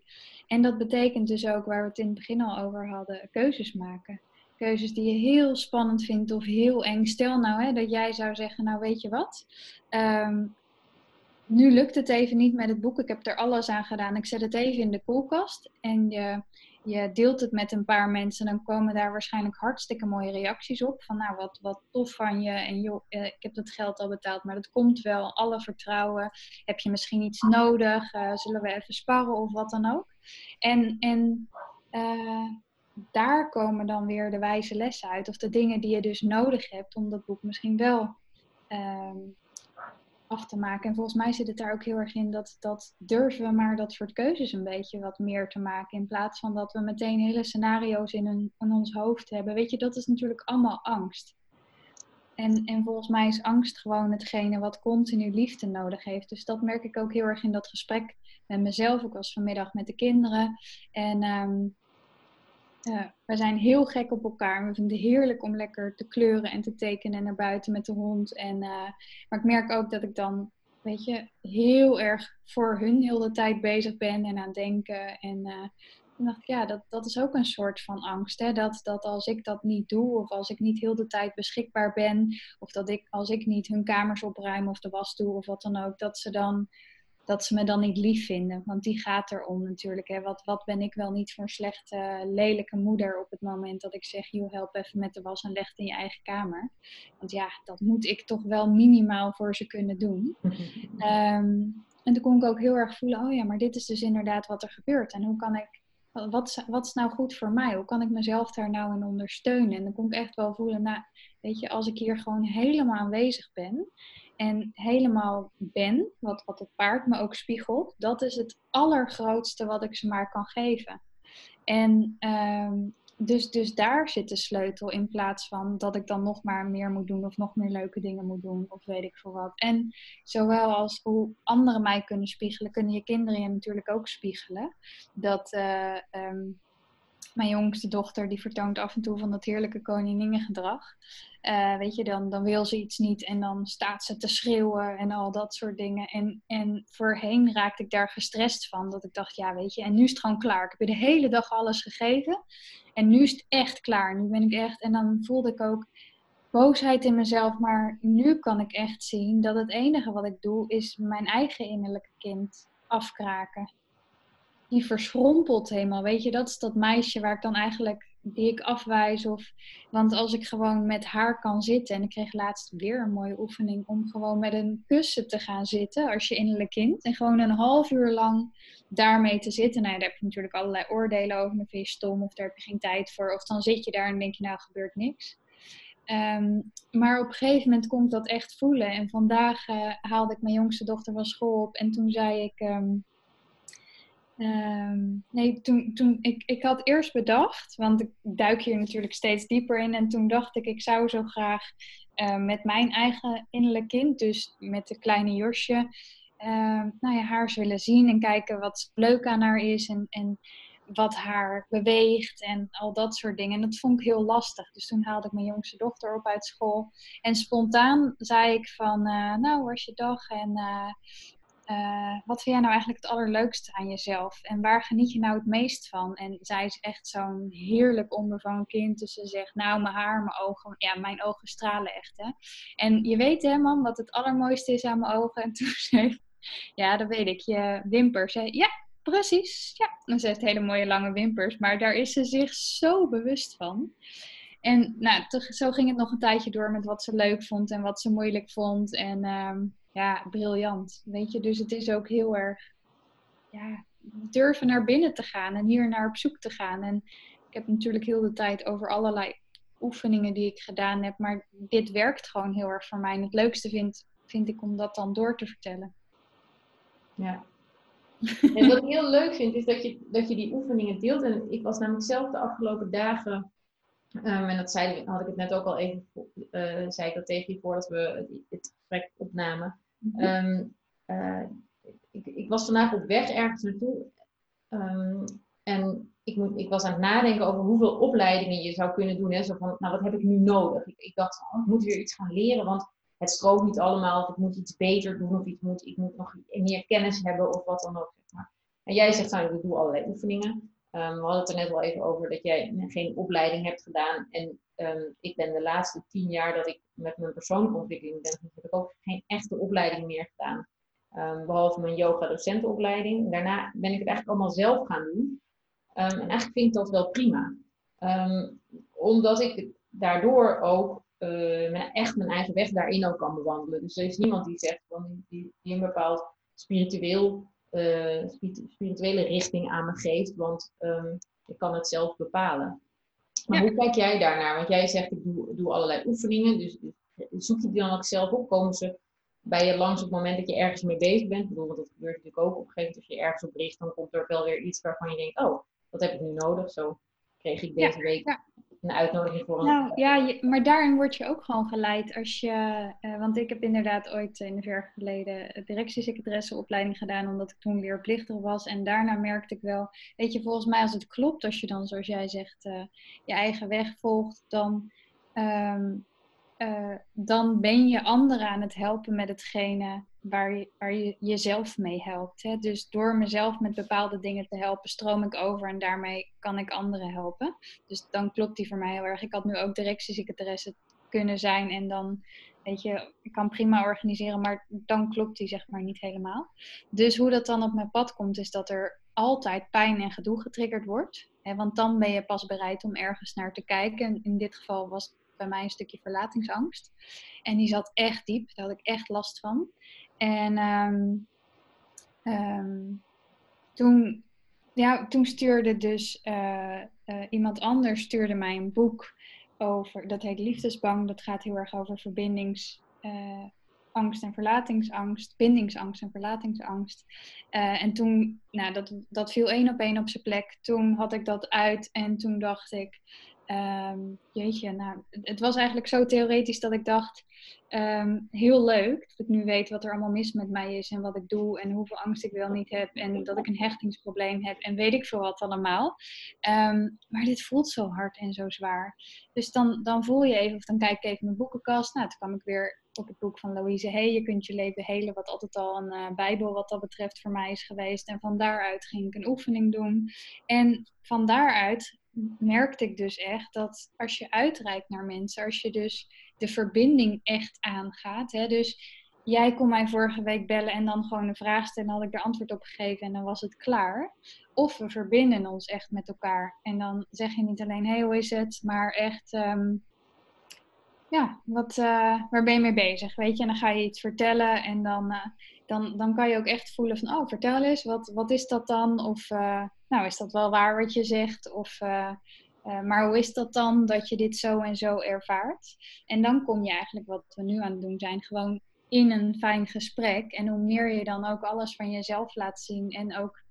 Speaker 2: En dat betekent dus ook, waar we het in het begin al over hadden, keuzes maken. Keuzes die je heel spannend vindt of heel eng. Stel nou hè, dat jij zou zeggen, nou weet je wat, um, nu lukt het even niet met het boek. Ik heb er alles aan gedaan. Ik zet het even in de koelkast. En je, je deelt het met een paar mensen. Dan komen daar waarschijnlijk hartstikke mooie reacties op. Van nou, wat, wat tof van je. En joh, eh, ik heb dat geld al betaald, maar dat komt wel. Alle vertrouwen. Heb je misschien iets nodig? Uh, zullen we even sparren of wat dan ook? En, en uh, daar komen dan weer de wijze lessen uit. Of de dingen die je dus nodig hebt om dat boek misschien wel um, af te maken. En volgens mij zit het daar ook heel erg in dat, dat durven we maar dat soort keuzes een beetje wat meer te maken. In plaats van dat we meteen hele scenario's in, een, in ons hoofd hebben. Weet je, dat is natuurlijk allemaal angst. En, en volgens mij is angst gewoon hetgene wat continu liefde nodig heeft. Dus dat merk ik ook heel erg in dat gesprek met mezelf. Ik was vanmiddag met de kinderen. En um, uh, we zijn heel gek op elkaar. We vinden het heerlijk om lekker te kleuren en te tekenen en naar buiten met de hond. En, uh, maar ik merk ook dat ik dan, weet je, heel erg voor hun heel de tijd bezig ben en aan denken. En uh, dacht ik, ja, dat, dat is ook een soort van angst. Hè? Dat, dat als ik dat niet doe, of als ik niet heel de tijd beschikbaar ben, of dat ik als ik niet hun kamers opruim of de was doe of wat dan ook, dat ze dan dat ze me dan niet lief vinden. Want die gaat erom natuurlijk. Hè. Wat, wat ben ik wel niet voor een slechte, lelijke moeder op het moment dat ik zeg: joh, help even met de was en leg het in je eigen kamer. Want ja, dat moet ik toch wel minimaal voor ze kunnen doen. um, en toen kon ik ook heel erg voelen: oh ja, maar dit is dus inderdaad wat er gebeurt. En hoe kan ik. Wat, wat is nou goed voor mij? Hoe kan ik mezelf daar nou in ondersteunen? En dan kon ik echt wel voelen, nou, weet je, als ik hier gewoon helemaal aanwezig ben en helemaal ben, wat, wat het paard me ook spiegelt, dat is het allergrootste wat ik ze maar kan geven. En um, dus, dus daar zit de sleutel in plaats van dat ik dan nog maar meer moet doen of nog meer leuke dingen moet doen of weet ik veel wat. En zowel als hoe anderen mij kunnen spiegelen, kunnen je kinderen je natuurlijk ook spiegelen. Dat uh, mijn jongste dochter die vertoont af en toe van dat heerlijke koninginnegedrag. Uh, weet je, dan, dan wil ze iets niet en dan staat ze te schreeuwen en al dat soort dingen. En, en voorheen raakte ik daar gestrest van. Dat ik dacht, ja weet je, en nu is het gewoon klaar. Ik heb je de hele dag alles gegeven en nu is het echt klaar. Nu ben ik echt, en dan voelde ik ook boosheid in mezelf. Maar nu kan ik echt zien dat het enige wat ik doe is mijn eigen innerlijke kind afkraken die verschrompelt helemaal. Weet je, dat is dat meisje waar ik dan eigenlijk, die ik afwijs. Of, want als ik gewoon met haar kan zitten, en ik kreeg laatst weer een mooie oefening om gewoon met een kussen te gaan zitten als je innerlijk kind. En gewoon een half uur lang daarmee te zitten. Nou, daar heb je natuurlijk allerlei oordelen over. Vind je stom of daar heb je geen tijd voor. Of dan zit je daar en denk je, nou gebeurt niks. Ehm, maar op een gegeven moment komt dat echt voelen. En vandaag uh, haalde ik mijn jongste dochter van school op. En toen zei ik, ehm, Ehm, nee, toen, toen ik, ik had eerst bedacht, want ik duik hier natuurlijk steeds dieper in. En toen dacht ik, ik zou zo graag uh, met mijn eigen innerlijk kind, dus met de kleine Josje, uh, nou ja, haar willen zien en kijken wat leuk aan haar is en, en wat haar beweegt en al dat soort dingen. En dat vond ik heel lastig. Dus toen haalde ik mijn jongste dochter op uit school. En spontaan zei ik van, uh, nou, was je dag? En eh, uh, wat vind jij nou eigenlijk het allerleukste aan jezelf? En waar geniet je nou het meest van? En zij is echt zo'n heerlijk onbevangen kind. Dus ze zegt, nou, mijn haar, mijn ogen. Ja, mijn ogen stralen echt, hè. En je weet, hè, man, wat het allermooiste is aan mijn ogen. En toen zei ja, dat weet ik. Je wimpers, hè. Ja, precies. Ja, en ze heeft hele mooie lange wimpers. Maar daar is ze zich zo bewust van. En nou, zo ging het nog een tijdje door met wat ze leuk vond en wat ze moeilijk vond. En... Uh, ja, briljant. Weet je, dus het is ook heel erg ja, durven naar binnen te gaan en hier naar op zoek te gaan. En ik heb natuurlijk heel de tijd over allerlei oefeningen die ik gedaan heb, maar dit werkt gewoon heel erg voor mij. En het leukste vind, vind ik om dat dan door te vertellen.
Speaker 1: Ja. En wat ik heel leuk vind, is dat je, dat je die oefeningen deelt. En ik was namelijk zelf de afgelopen dagen Um, en dat zei, had ik het net ook al even, uh, zei ik dat tegen je voordat we het gesprek opnamen. Um, ik, ik, was vandaag op weg ergens naartoe. Um, en ik, moet, ik was aan het nadenken over hoeveel opleidingen je zou kunnen doen. Hè? Zo van, nou, wat heb ik nu nodig? Ik, ik dacht, oh, ik moet weer iets gaan leren, want het stroomt niet allemaal. Of ik moet iets beter doen, of ik moet, ik moet nog meer kennis hebben, of wat dan ook. Zeg maar. En jij zegt, nou, ik doe allerlei oefeningen. Um, we hadden het er net wel even over dat jij geen opleiding hebt gedaan. En um, ik ben de laatste tien jaar dat ik met mijn persoonlijke ontwikkeling ben, heb ik ook geen echte opleiding meer gedaan. Um, behalve mijn yoga-docentenopleiding. Daarna ben ik het eigenlijk allemaal zelf gaan doen. en eigenlijk vind ik dat wel prima. omdat ik daardoor ook uh, echt mijn eigen weg daarin ook kan bewandelen. Dus er is niemand die zegt van die, die een bepaald spiritueel uh, spirituele richting aan me geeft, want um, ik kan het zelf bepalen. Maar hoe kijk jij daarnaar? Want jij zegt, ik doe, doe allerlei oefeningen, dus zoek je die dan ook zelf op? Komen ze bij je langs op het moment dat je ergens mee bezig bent? Ik bedoel, want dat gebeurt natuurlijk ook op een gegeven moment. Als je ergens op richt, dan komt er wel weer iets waarvan je denkt, oh, dat heb ik nu nodig. Zo kreeg ik deze week ja een uitnodiging voor een...
Speaker 2: Nou ja, maar daarin word je ook gewoon geleid als je... Uh, want ik heb inderdaad ooit in de ver geleden directiesecretaresseopleiding gedaan, omdat ik toen leerplichtig was. En daarna merkte ik wel, weet je, volgens mij als het klopt, als je dan, zoals jij zegt, uh, je eigen weg volgt, dan... Um, uh, dan ben je anderen aan het helpen met hetgene waar je, je jezelf mee helpt. Hè? Dus door mezelf met bepaalde dingen te helpen, stroom ik over en daarmee kan ik anderen helpen. Dus dan klopt die voor mij heel erg. Ik had nu ook directiesecretaresse kunnen zijn en dan, weet je, ik kan prima organiseren, maar dan klopt die zeg maar niet helemaal. Dus hoe dat dan op mijn pad komt, is dat er altijd pijn en gedoe getriggerd wordt. Hè? Want dan ben je pas bereid om ergens naar te kijken. In dit geval was bij mij een stukje verlatingsangst. En die zat echt diep, daar had ik echt last van. En um, um, toen, ja, toen stuurde dus uh, uh, iemand anders stuurde mij een boek over, dat heet Liefdesbang. Dat gaat heel erg over verbindings, uh, angst en verlatingsangst, bindingsangst en verlatingsangst. Uh, en toen, nou, dat, dat viel één op één op zijn plek. Toen had ik dat uit en toen dacht ik, um, jeetje, nou, het was eigenlijk zo theoretisch dat ik dacht, Ehm, heel leuk dat ik nu weet wat er allemaal mis met mij is en wat ik doe en hoeveel angst ik wel niet heb en dat ik een hechtingsprobleem heb en weet ik veel wat allemaal. Ehm, maar dit voelt zo hard en zo zwaar. Dus dan, dan voel je even, of dan kijk ik even mijn boekenkast. Nou, toen kwam ik weer op het boek van Louise Hey, Je kunt je leven helen, wat altijd al een uh, bijbel wat dat betreft voor mij is geweest. En van daaruit ging ik een oefening doen. En van daaruit merkte ik dus echt dat als je uitreikt naar mensen, als je dus de verbinding echt aangaat. Hè? Dus jij kon mij vorige week bellen en dan gewoon een vraag stellen en had ik er antwoord op gegeven en dan was het klaar. Of we verbinden ons echt met elkaar en dan zeg je niet alleen hey hoe is het, maar echt ehm, ja, wat, uh, waar ben je mee bezig, weet je? En dan ga je iets vertellen en dan, uh, dan, dan kan je ook echt voelen van oh vertel eens, wat, wat is dat dan? Of uh, nou is dat wel waar wat je zegt? Of uh, maar hoe is dat dan dat je dit zo en zo ervaart? En dan kom je eigenlijk wat we nu aan het doen zijn, gewoon in een fijn gesprek. En hoe meer je dan ook alles van jezelf laat zien en ook,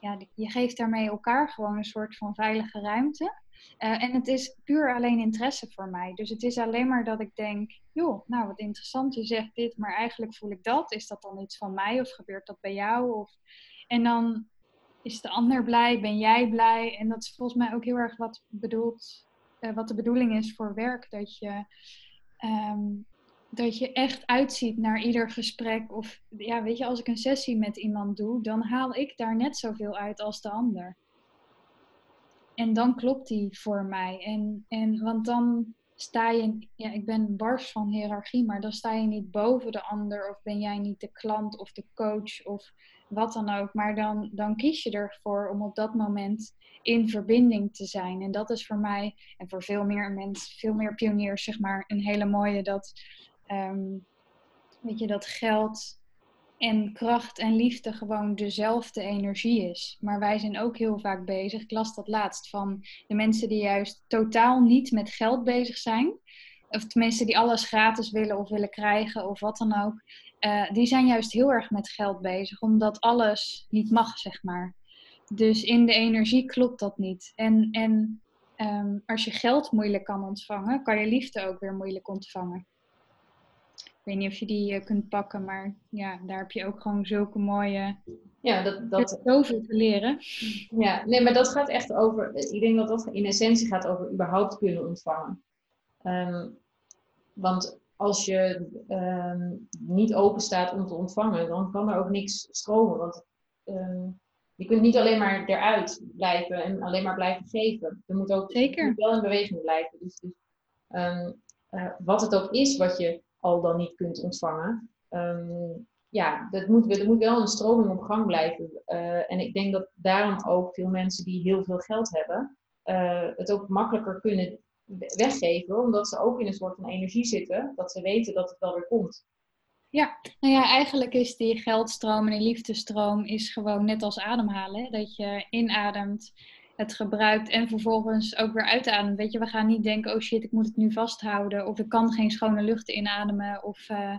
Speaker 2: ja, je geeft daarmee elkaar gewoon een soort van veilige ruimte. Uh, en het is puur alleen interesse voor mij. Dus het is alleen maar dat ik denk, joh, nou wat interessant, je zegt dit, maar eigenlijk voel ik dat. Is dat dan iets van mij of gebeurt dat bij jou? Of... En dan is de ander blij? Ben jij blij? En dat is volgens mij ook heel erg wat, bedoelt, uh, wat de bedoeling is voor werk. Dat je, um, dat je echt uitziet naar ieder gesprek. Of ja, weet je, als ik een sessie met iemand doe, dan haal ik daar net zoveel uit als de ander. En dan klopt die voor mij. En, en, want dan sta je, ja, ik ben bars van hiërarchie, maar dan sta je niet boven de ander. Of ben jij niet de klant of de coach of wat dan ook. Maar dan, dan kies je ervoor om op dat moment in verbinding te zijn. En dat is voor mij en voor veel meer mensen, veel meer pioniers, zeg maar, een hele mooie dat, um, weet je, dat geld en kracht en liefde gewoon dezelfde energie is. Maar wij zijn ook heel vaak bezig. Ik las dat laatst van de mensen die juist totaal niet met geld bezig zijn. Of tenminste die alles gratis willen of willen krijgen of wat dan ook. Uh, die zijn juist heel erg met geld bezig, omdat alles niet mag, zeg maar. Dus in de energie klopt dat niet. En, en um, als je geld moeilijk kan ontvangen, kan je liefde ook weer moeilijk ontvangen. Ik weet niet of je die uh, kunt pakken, maar ja, daar heb je ook gewoon zulke mooie.
Speaker 1: Ja, dat. dat
Speaker 2: zoveel te leren.
Speaker 1: Ja, nee, maar dat gaat echt over. Ik denk dat dat in essentie gaat over überhaupt kunnen ontvangen. Um, want als je um, niet open staat om te ontvangen, dan kan er ook niks stromen. Want um, je kunt niet alleen maar eruit blijven en alleen maar blijven geven. Er moet ook
Speaker 2: Zeker.
Speaker 1: wel in beweging blijven. Dus, dus um, uh, wat het ook is wat je al dan niet kunt ontvangen, ja, dat moet, er moet wel een stroming op gang blijven. Uh, en ik denk dat daarom ook veel mensen die heel veel geld hebben, uh, het ook makkelijker kunnen weggeven, omdat ze ook in een soort van energie zitten, dat ze weten dat het wel weer komt.
Speaker 2: Ja, nou ja, eigenlijk is die geldstroom en die liefdestroom is gewoon net als ademhalen. Dat je inademt, het gebruikt en vervolgens ook weer uitademt. Weet je, we gaan niet denken, oh shit, ik moet het nu vasthouden. Of ik kan geen schone lucht inademen. Of uh,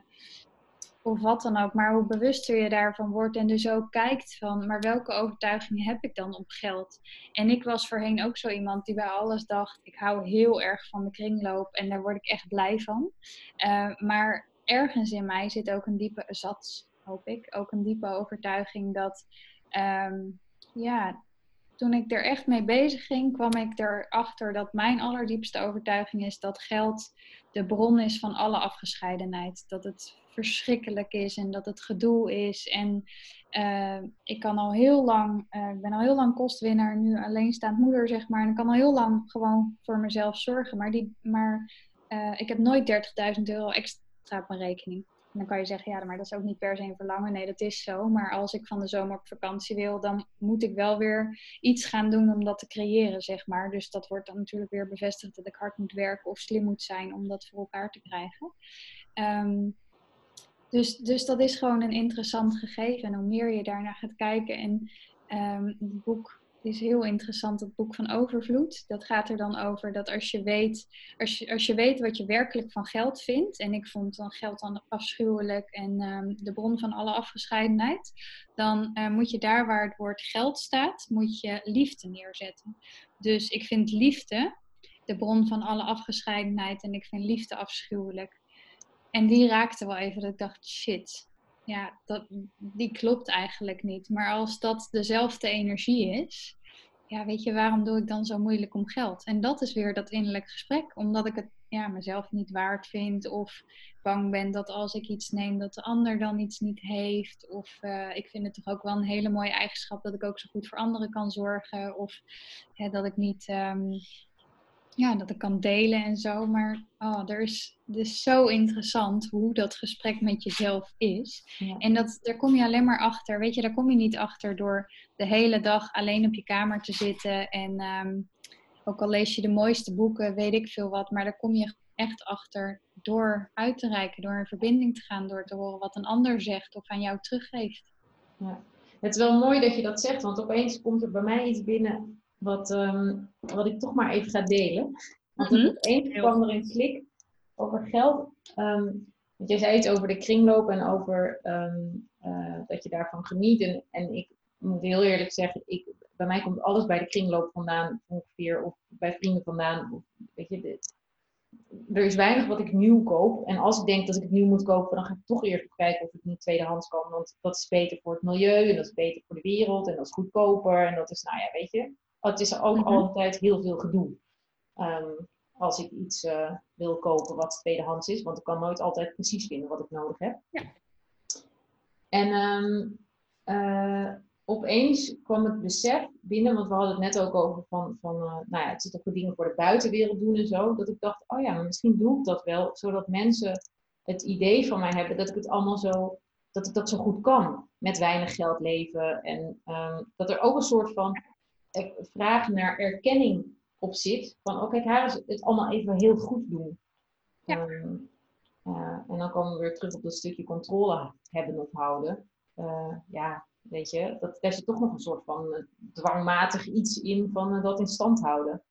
Speaker 2: of wat dan ook. Maar hoe bewuster je daarvan wordt en dus ook kijkt van, maar welke overtuigingen heb ik dan op geld? En ik was voorheen ook zo iemand die bij alles dacht, ik hou heel erg van de kringloop en daar word ik echt blij van. Uh, maar ergens in mij zit ook een diepe zat, hoop ik, ook een diepe overtuiging dat, um, ja, toen ik er echt mee bezig ging, kwam ik erachter dat mijn allerdiepste overtuiging is dat geld de bron is van alle afgescheidenheid. Dat het verschrikkelijk is en dat het gedoe is. En uh, ik kan al heel lang, uh, ben al heel lang kostwinnaar, nu alleenstaand moeder, zeg maar. En ik kan al heel lang gewoon voor mezelf zorgen. Maar, die, maar uh, ik heb nooit 30.000 euro extra op mijn rekening. En dan kan je zeggen, ja, maar dat is ook niet per se een verlangen. Nee, dat is zo. Maar als ik van de zomer op vakantie wil, dan moet ik wel weer iets gaan doen om dat te creëren, zeg maar. Dus dat wordt dan natuurlijk weer bevestigd dat ik hard moet werken of slim moet zijn om dat voor elkaar te krijgen. Um, dus, dus dat is gewoon een interessant gegeven. En hoe meer je daarnaar gaat kijken. En um, het boek is heel interessant, het boek van Overvloed. Dat gaat er dan over dat als je weet, als je, als je weet wat je werkelijk van geld vindt, en ik vond dan geld dan afschuwelijk en ehm, de bron van alle afgescheidenheid, dan uh, moet je daar waar het woord geld staat, moet je liefde neerzetten. Dus ik vind liefde de bron van alle afgescheidenheid en ik vind liefde afschuwelijk. En die raakte wel even dat ik dacht, shit, ja, dat, die klopt eigenlijk niet. Maar als dat dezelfde energie is, ja, weet je, waarom doe ik dan zo moeilijk om geld? En dat is weer dat innerlijk gesprek, omdat ik het ja, mezelf niet waard vind of bang ben dat als ik iets neem dat de ander dan iets niet heeft. Of uh, ik vind het toch ook wel een hele mooie eigenschap dat ik ook zo goed voor anderen kan zorgen. Of dat ik niet um, ja, dat ik kan delen en zo. Maar oh, er is, het is zo interessant hoe dat gesprek met jezelf is. En dat, daar kom je alleen maar achter. Weet je, daar kom je niet achter door de hele dag alleen op je kamer te zitten. En ehm, ook al lees je de mooiste boeken, weet ik veel wat. Maar daar kom je echt achter door uit te reiken, door in verbinding te gaan, door te horen wat een ander zegt of aan jou teruggeeft.
Speaker 1: Ja. Het is wel mooi dat je dat zegt, want opeens komt er bij mij iets binnen wat, um, wat ik toch maar even ga delen. Want mm -hmm. één kwam er een klik over geld. Um, want jij zei iets over de kringloop en over um, uh, dat je daarvan geniet. En, en, ik moet heel eerlijk zeggen, ik, bij mij komt alles bij de kringloop vandaan ongeveer. Of bij vrienden vandaan. Of, weet je, dit. Er is weinig wat ik nieuw koop. En als ik denk dat ik het nieuw moet kopen, dan ga ik toch eerst kijken of het niet tweedehands kan. Want dat is beter voor het milieu en dat is beter voor de wereld en dat is goedkoper. En dat is, nou ja, weet je het is ook mm altijd heel veel gedoe. Um, als ik iets uh, wil kopen wat tweedehands is, want ik kan nooit altijd precies vinden wat ik nodig heb. Ja. En um, uh, opeens kwam het besef binnen, want we hadden het net ook over van, van uh, nou ja, het zit ook voor dingen voor de buitenwereld doen en zo, dat ik dacht, oh ja, maar misschien doe ik dat wel, zodat mensen het idee van mij hebben dat ik het allemaal zo, dat ik dat zo goed kan, met weinig geld leven en um, dat er ook een soort van vraag naar erkenning op zit. Van, oh kijk, haar is het allemaal even heel goed doen. Ja. Ehm, en dan komen we weer terug op dat stukje controle hebben of houden. Uh, ja, weet je, dat, daar zit toch nog een soort van uh, dwangmatig iets in van dat in stand houden.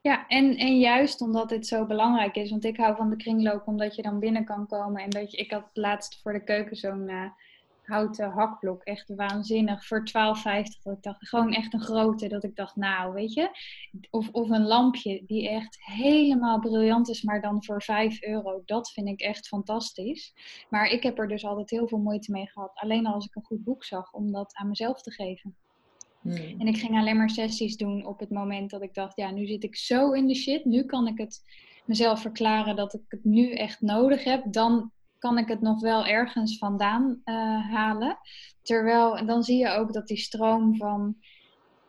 Speaker 2: Ja, en, en juist omdat dit zo belangrijk is, want ik hou van de kringloop omdat je dan binnen kan komen. En dat je, ik had laatst voor de keuken zo'n houten hakblok. Echt waanzinnig. Voor 12,50. Dat ik dacht, gewoon echt een grote. Dat ik dacht, nou, weet je. Of, of een lampje die echt helemaal briljant is, maar dan voor 5 euro. Dat vind ik echt fantastisch. Maar ik heb er dus altijd heel veel moeite mee gehad. Alleen als ik een goed boek zag, om dat aan mezelf te geven. Hmm. En ik ging alleen maar sessies doen op het moment dat ik dacht, ja, nu zit ik zo in de shit. Nu kan ik het mezelf verklaren dat ik het nu echt nodig heb. Dan kan ik het nog wel ergens vandaan uh, halen. Terwijl, dan zie je ook dat die stroom van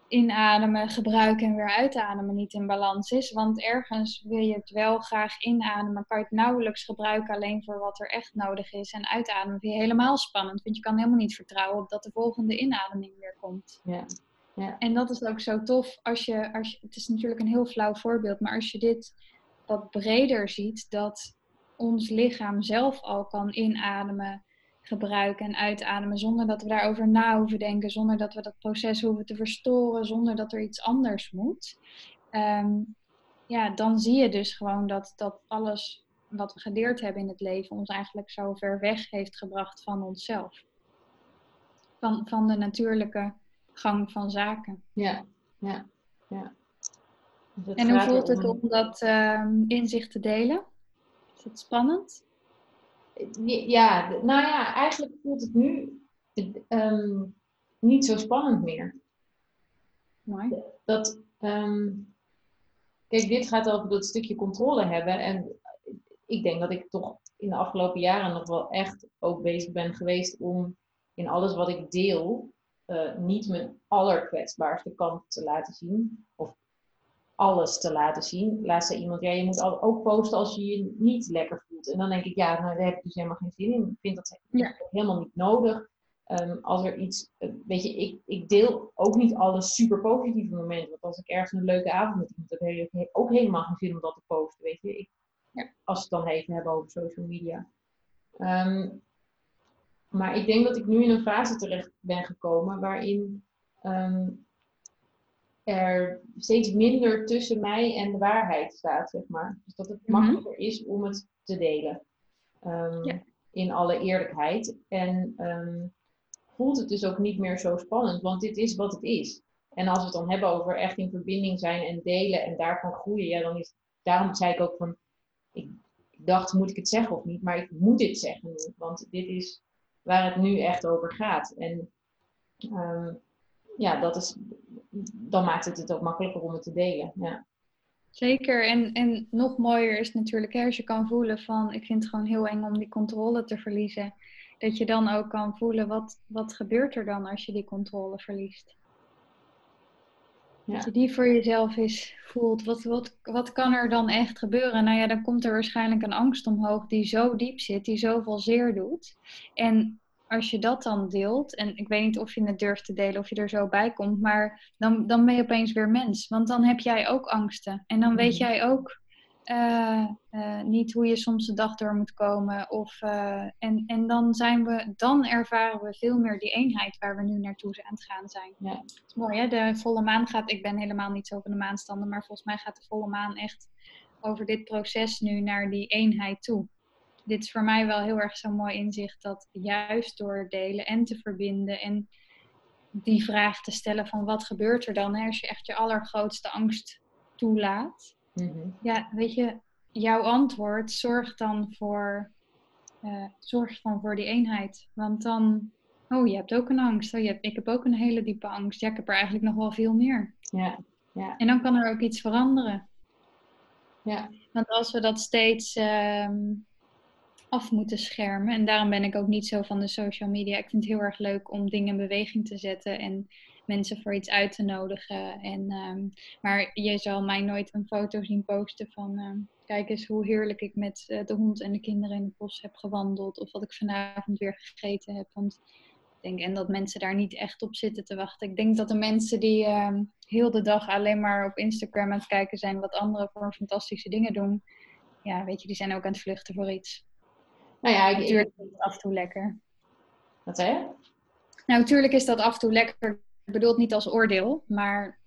Speaker 2: inademen, gebruiken en weer uitademen niet in balans is. Want ergens wil je het wel graag inademen, kan je het nauwelijks gebruiken alleen voor wat er echt nodig is. En uitademen vind je helemaal spannend, want je kan helemaal niet vertrouwen op dat de volgende inademing weer komt. Ja. Ja. En dat is ook zo tof als je, als je, het is natuurlijk een heel flauw voorbeeld, maar als je dit wat breder ziet, dat ons lichaam zelf al kan inademen, gebruiken en uitademen zonder dat we daarover na hoeven denken, zonder dat we dat proces hoeven te verstoren, zonder dat er iets anders moet. Ehm, ja, dan zie je dus gewoon dat, dat alles wat we geleerd hebben in het leven ons eigenlijk zo ver weg heeft gebracht van onszelf. Van, van de natuurlijke gang van zaken.
Speaker 1: Ja, ja, ja.
Speaker 2: Dus en hoe voelt het om dat um, inzicht te delen? Het spannend?
Speaker 1: Ja, nou ja, eigenlijk voelt het nu ehm, niet zo spannend meer.
Speaker 2: Mooi.
Speaker 1: Dat, ehm, kijk, dit gaat over dat stukje controle hebben. En ik denk dat ik toch in de afgelopen jaren nog wel echt ook bezig ben geweest om in alles wat ik deel, uh, niet mijn allerkwetsbaarste kant te laten zien. Of alles te laten zien. Laatst zei iemand, ja, je moet ook posten als je je niet lekker voelt. En dan denk ik, ja, nou, daar heb ik dus helemaal geen zin in. Ik vind dat helemaal niet nodig. Um, als er iets, uh, weet je, ik, ik deel ook niet alle super positieve momenten. Want als ik ergens een leuke avond met iemand heb, heb ik ook helemaal geen zin om dat te posten, weet je. Ik, ja. Als we het dan even hebben over social media. Um, maar ik denk dat ik nu in een fase terecht ben gekomen waarin um, er steeds minder tussen mij en de waarheid staat, zeg maar. Dus dat het
Speaker 2: Mhm.
Speaker 1: makkelijker is om het te delen. Ehm,
Speaker 2: Ja.
Speaker 1: In alle eerlijkheid. En ehm, voelt het dus ook niet meer zo spannend, want dit is wat het is. En als we het dan hebben over echt in verbinding zijn en delen en daarvan groeien, ja, dan is daarom zei ik ook van, ik dacht, moet ik het zeggen of niet? Maar ik moet dit zeggen nu, want dit is waar het nu echt over gaat. En ehm, ja, dat is, dan maakt het het ook makkelijker om het te delen. Ja.
Speaker 2: Zeker. En, en nog mooier is natuurlijk hè, als je kan voelen van ik vind het gewoon heel eng om die controle te verliezen. Dat je dan ook kan voelen wat, wat gebeurt er dan als je die controle verliest.
Speaker 1: Ja.
Speaker 2: Dat je die voor jezelf eens voelt. Wat, wat, wat kan er dan echt gebeuren? Nou ja, dan komt er waarschijnlijk een angst omhoog die zo diep zit, die zoveel zeer doet. En als je dat dan deelt, en ik weet niet of je het durft te delen of je er zo bij komt, maar dan, dan ben je opeens weer mens. Want dan heb jij ook angsten. En dan weet
Speaker 1: Mhm.
Speaker 2: jij ook eh, eh, niet hoe je soms de dag door moet komen. Of, eh, en, en dan zijn we, dan ervaren we veel meer die eenheid waar we nu naartoe aan het gaan zijn.
Speaker 1: Ja.
Speaker 2: Het is mooi hè, de volle maan gaat, ik ben helemaal niet zo van de maanstanden, maar volgens mij gaat de volle maan echt over dit proces nu naar die eenheid toe. Dit is voor mij wel heel erg zo'n mooi inzicht dat juist door delen en te verbinden en die vraag te stellen van wat gebeurt er dan hè, als je echt je allergrootste angst toelaat.
Speaker 1: Mhm.
Speaker 2: Ja, weet je, jouw antwoord zorgt dan voor, eh, zorgt dan voor die eenheid. Want dan, oh, je hebt ook een angst. Oh, je hebt, ik heb ook een hele diepe angst. Ja, ik heb er eigenlijk nog wel veel meer.
Speaker 1: ja, ja,
Speaker 2: En dan kan er ook iets veranderen.
Speaker 1: ja.
Speaker 2: Want als we dat steeds ehm, af moeten schermen, en daarom ben ik ook niet zo van de social media. Ik vind het heel erg leuk om dingen in beweging te zetten en mensen voor iets uit te nodigen. En, ehm, maar je zal mij nooit een foto zien posten van ehm, kijk eens hoe heerlijk ik met eh, de hond en de kinderen in het bos heb gewandeld. Of wat ik vanavond weer gegeten heb. Ik denk, en dat mensen daar niet echt op zitten te wachten. Ik denk dat de mensen die ehm, heel de dag alleen maar op Instagram aan het kijken zijn wat anderen voor fantastische dingen doen. Ja, weet je, die zijn ook aan het vluchten voor iets.
Speaker 1: Nou ja, ik,
Speaker 2: Natuurlijk is het af en toe lekker.
Speaker 1: wat zei je?
Speaker 2: Nou, natuurlijk is dat af en toe lekker. Ik bedoel het niet als oordeel, maar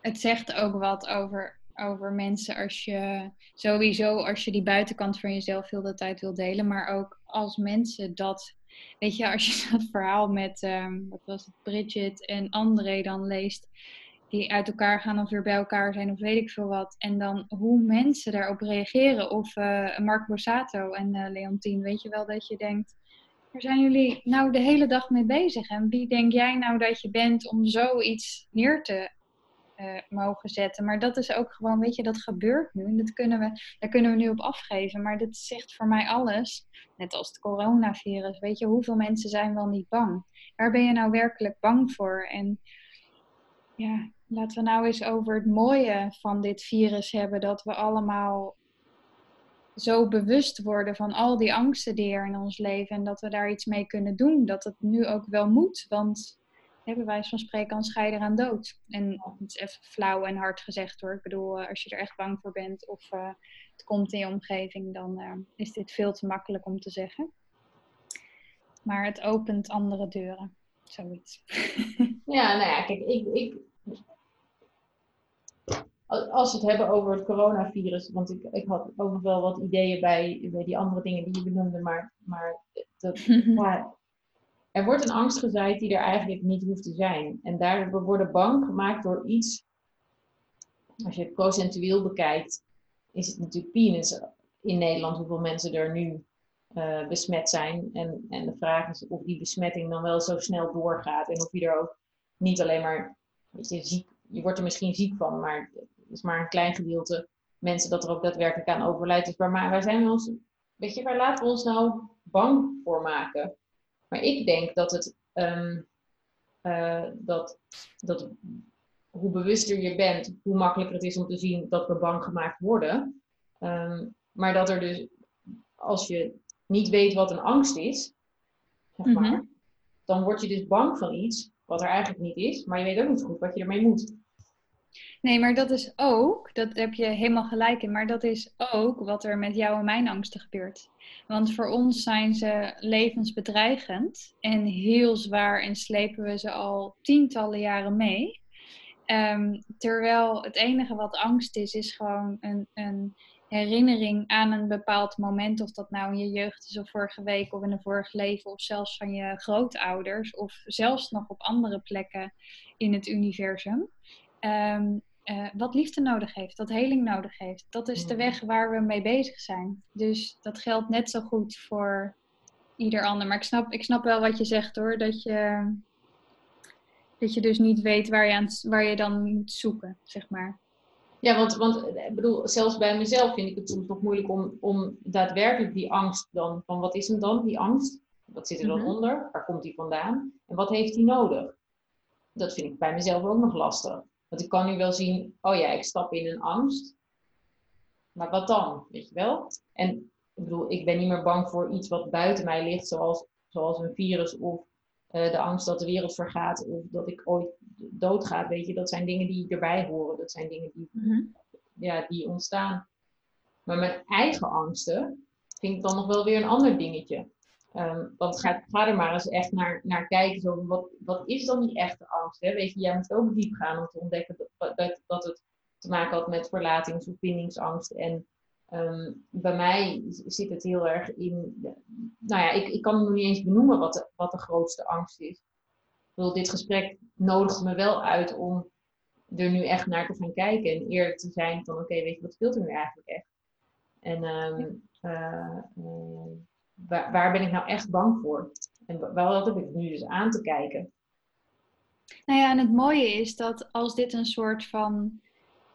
Speaker 2: het zegt ook wat over, over mensen als je sowieso als je die buitenkant van jezelf heel de tijd wil delen, maar ook als mensen dat, weet je, als je dat verhaal met, ehm, wat was het, Bridget en André dan leest, die uit elkaar gaan of weer bij elkaar zijn of weet ik veel wat, en dan hoe mensen daarop reageren, of eh Mark Borsato en eh Leontien, weet je wel dat je denkt, waar zijn jullie nou de hele dag mee bezig? En wie denk jij nou dat je bent om zoiets neer te eh, mogen zetten? Maar dat is ook gewoon, weet je, dat gebeurt nu. En dat kunnen we, daar kunnen we nu op afgeven. Maar dit zegt voor mij alles. Net als het coronavirus. Weet je, hoeveel mensen zijn wel niet bang? Waar ben je nou werkelijk bang voor? En ja, laten we nou eens over het mooie van dit virus hebben. Dat we allemaal zo bewust worden van al die angsten die er in ons leven en dat we daar iets mee kunnen doen. Dat het nu ook wel moet, want bij wijze van spreken aan scheiden aan dood. En het is even flauw en hard gezegd hoor. Ik bedoel, eh, als je er echt bang voor bent of uh, het komt in je omgeving, dan uh, is dit veel te makkelijk om te zeggen. Maar het opent andere deuren. Zoiets.
Speaker 1: Ja, nou ja, kijk, ik, ik, als we het hebben over het coronavirus, want ik, ik had ook nog wel wat ideeën bij, bij die andere dingen die je benoemde, maar, maar dat, ja, er wordt een angst gezaaid die er eigenlijk niet hoeft te zijn. En daar we worden bang gemaakt door iets, als je het procentueel bekijkt, is het natuurlijk peanuts in Nederland hoeveel mensen er nu uh, besmet zijn. En, en de vraag is of die besmetting dan wel zo snel doorgaat en of je er ook niet alleen maar, weet je, ziek, je wordt er misschien ziek van, maar is maar een klein gedeelte mensen dat er ook daadwerkelijk aan overlijdt. Dus waar, waar zijn we ons, weet je, waar laten we ons nou bang voor maken? Maar ik denk dat het, um, uh, dat, dat hoe bewuster je bent, hoe makkelijker het is om te zien dat we bang gemaakt worden. Um, maar dat er dus, als je niet weet wat een angst is, zeg maar, mm -hmm. dan word je dus bang van iets wat er eigenlijk niet is, maar je weet ook niet goed wat je ermee moet.
Speaker 2: Nee, maar dat is ook, dat heb je helemaal gelijk in, maar dat is ook wat er met jou en mijn angsten gebeurt. Want voor ons zijn ze levensbedreigend en heel zwaar en slepen we ze al tientallen jaren mee. Ehm, terwijl het enige wat angst is, is gewoon een, een herinnering aan een bepaald moment. Of dat nou in je jeugd is of vorige week of in een vorig leven. Of zelfs van je grootouders. Of zelfs nog op andere plekken in het universum. Ehm, eh, wat liefde nodig heeft, wat heling nodig heeft. Dat is de weg waar we mee bezig zijn. Dus dat geldt net zo goed voor ieder ander. Maar ik snap, ik snap wel wat je zegt hoor. Dat je, dat je dus niet weet waar je, aan, waar je dan moet zoeken, zeg maar.
Speaker 1: Ja, want, want ik bedoel, zelfs bij mezelf vind ik het soms nog moeilijk om, om daadwerkelijk die angst dan, van wat is hem dan, die angst? Wat zit er dan mhm. onder? Waar komt die vandaan? En wat heeft hij nodig? Dat vind ik bij mezelf ook nog lastig. Want ik kan nu wel zien, oh ja, ik stap in een angst. Maar wat dan? Weet je wel? En ik bedoel, ik ben niet meer bang voor iets wat buiten mij ligt, zoals, zoals een virus of uh, de angst dat de wereld vergaat of dat ik ooit doodga. Weet je, dat zijn dingen die erbij horen. Dat zijn dingen die, mhm. ja, die ontstaan. Maar mijn eigen angsten vind ik dan nog wel weer een ander dingetje. Um, want ga, ga, er maar eens echt naar, naar kijken. Zo, wat, wat is dan die echte angst? Hè? Weet je, jij moet ook diep gaan om te ontdekken dat, dat, dat het te maken had met verlatings- of bindingsangst. En um, bij mij zit het heel erg in. nou ja, ik, ik kan nog niet eens benoemen wat de, wat de grootste angst is. Ik bedoel, dit gesprek nodigt me wel uit om er nu echt naar te gaan kijken. En eerlijk te zijn van: oké, weet je, wat speelt er nu eigenlijk echt? En um, uh, uh, waar, waar, ben ik nou echt bang voor? En wat heb ik nu dus aan te kijken?
Speaker 2: Nou ja, en het mooie is dat als dit een soort van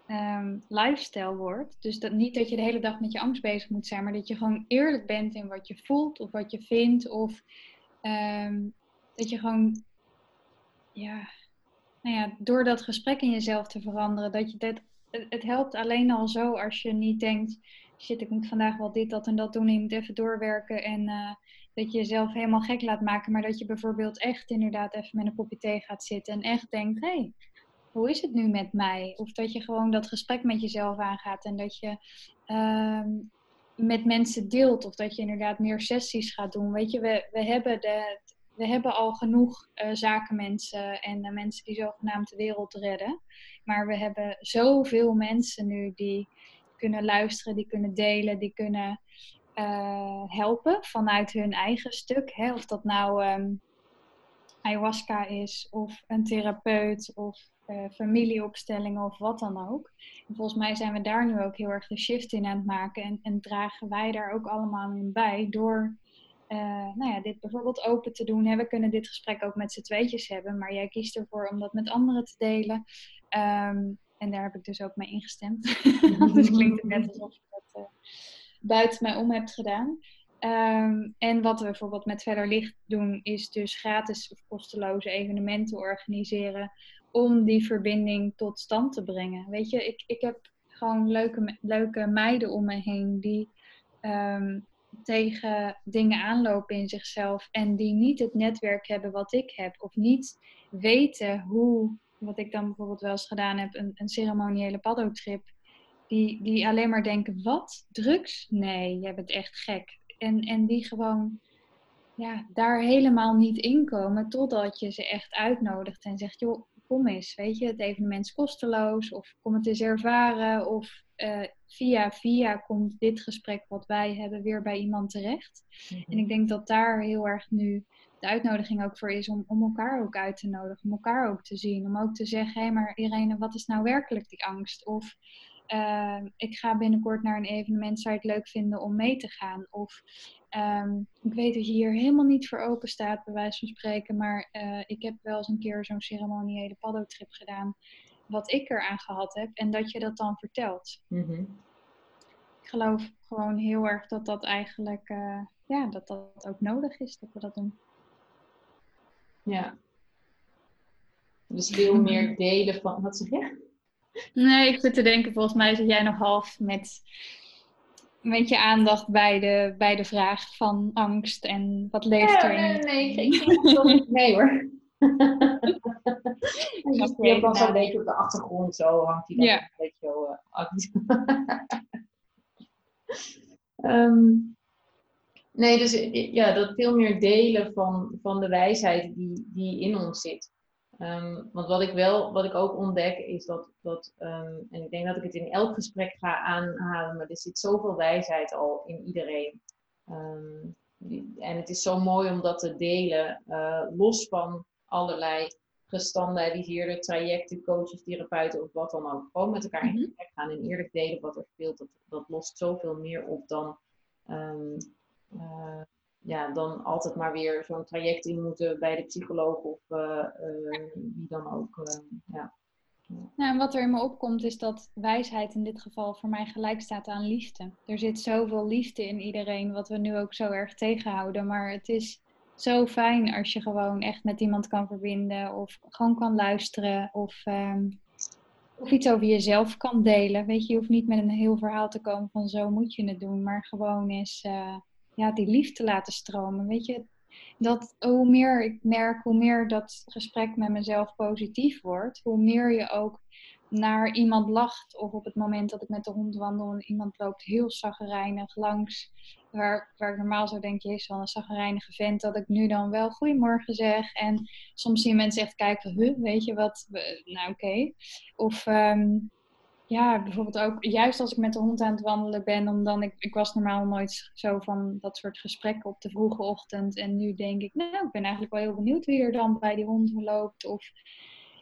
Speaker 2: um, lifestyle wordt, dus dat niet dat je de hele dag met je angst bezig moet zijn, maar dat je gewoon eerlijk bent in wat je voelt of wat je vindt, of um, dat je gewoon, ja, nou ja, door dat gesprek in jezelf te veranderen, dat je dat, het helpt alleen al zo als je niet denkt, shit, ik moet vandaag wel dit, dat en dat doen. En je moet even doorwerken. En uh, dat je jezelf helemaal gek laat maken. Maar dat je bijvoorbeeld echt inderdaad even met een kopje thee gaat zitten. En echt denkt, hé, hey, hoe is het nu met mij? Of dat je gewoon dat gesprek met jezelf aangaat. En dat je uh, met mensen deelt. Of dat je inderdaad meer sessies gaat doen. Weet je, we, we hebben de, we hebben al genoeg uh, zakenmensen en mensen die zogenaamd de wereld redden. Maar we hebben zoveel mensen nu die kunnen luisteren, die kunnen delen, die kunnen uh, helpen vanuit hun eigen stuk. Hè? Of dat nou um, ayahuasca is, of een therapeut, of uh, familieopstellingen, of wat dan ook. En volgens mij zijn we daar nu ook heel erg de shift in aan het maken. En, en dragen wij daar ook allemaal in bij door uh, nou ja, dit bijvoorbeeld open te doen. Hè? We kunnen dit gesprek ook met z'n tweetjes hebben, maar jij kiest ervoor om dat met anderen te delen. Um, en daar heb ik dus ook mee ingestemd. dus klinkt het net alsof je dat uh, buiten mij om hebt gedaan. Um, en wat we bijvoorbeeld met Verder Licht doen, is dus gratis of kosteloze evenementen organiseren om die verbinding tot stand te brengen. Weet je, ik, ik heb gewoon leuke, leuke meiden om me heen die um, tegen dingen aanlopen in zichzelf en die niet het netwerk hebben wat ik heb of niet weten hoe wat ik dan bijvoorbeeld wel eens gedaan heb, een, een ceremoniële paddotrip, die, die alleen maar denken, wat? Drugs? Nee, jij bent echt gek. En, en die gewoon ja, daar helemaal niet inkomen totdat je ze echt uitnodigt en zegt, joh, kom eens, weet je, het evenement is kosteloos of kom het eens ervaren of uh, via via komt dit gesprek wat wij hebben weer bij iemand terecht. Mhm. En ik denk dat daar heel erg nu de uitnodiging ook voor is om, om elkaar ook uit te nodigen, om elkaar ook te zien. Om ook te zeggen, hé, hey, maar Irene, wat is nou werkelijk die angst? Of uh, ik ga binnenkort naar een evenement, zou je het leuk vinden om mee te gaan? Of um, ik weet dat je hier helemaal niet voor open staat, bij wijze van spreken, maar uh, ik heb wel eens een keer zo'n ceremoniële paddotrip gedaan, wat ik eraan gehad heb, en dat je dat dan vertelt. Mm Ik geloof gewoon heel erg dat dat eigenlijk, uh, ja, dat dat ook nodig is, dat we dat doen.
Speaker 1: Ja. Dus veel meer delen van. Wat zeg je?
Speaker 2: Nee, ik zit te denken, volgens mij zit jij nog half met, met je aandacht bij de, bij de vraag van angst en wat leeft er in.
Speaker 1: Nee, nee, nee, nee hoor. je okay, was een beetje op de achtergrond, zo hangt hij dan ja. een beetje zo uh, Nee, dus ja, dat veel meer delen van, van de wijsheid die, die in ons zit. Ehm, want wat ik wel, wat ik ook ontdek, is dat, dat ehm, en ik denk dat ik het in elk gesprek ga aanhalen, maar er zit zoveel wijsheid al in iedereen. Ehm, en het is zo mooi om dat te delen, uh, los van allerlei gestandaardiseerde trajecten, coaches, therapeuten of wat dan ook. Gewoon met elkaar in mhm. gesprek gaan en eerlijk delen wat er speelt. Dat, dat lost zoveel meer op dan, um, uh, ja, dan altijd maar weer zo'n traject in moeten bij de psycholoog of uh, wie dan ook. ja.
Speaker 2: Nou, en wat er in me opkomt is dat wijsheid in dit geval voor mij gelijk staat aan liefde. Er zit zoveel liefde in iedereen, wat we nu ook zo erg tegenhouden. Maar het is zo fijn als je gewoon echt met iemand kan verbinden of gewoon kan luisteren of, um, of iets over jezelf kan delen. Weet je, je hoeft niet met een heel verhaal te komen van zo moet je het doen, maar gewoon uh, ja, die liefde laten stromen. Weet je, dat hoe meer ik merk, hoe meer dat gesprek met mezelf positief wordt, hoe meer je ook naar iemand lacht. Of op het moment dat ik met de hond wandel en iemand loopt heel zaggerijnig langs. Waar, waar ik normaal zou denken, is wel een zaggerijnige vent. Dat ik nu dan wel goedemorgen zeg. En soms zien mensen echt kijken, huh, weet je wat? Nou oké. Of ehm, ja, bijvoorbeeld ook juist als ik met de hond aan het wandelen ben. Omdat ik, ik was normaal nooit zo van dat soort gesprekken op de vroege ochtend. En nu denk ik, nou ik ben eigenlijk wel heel benieuwd wie er dan bij die hond loopt. Of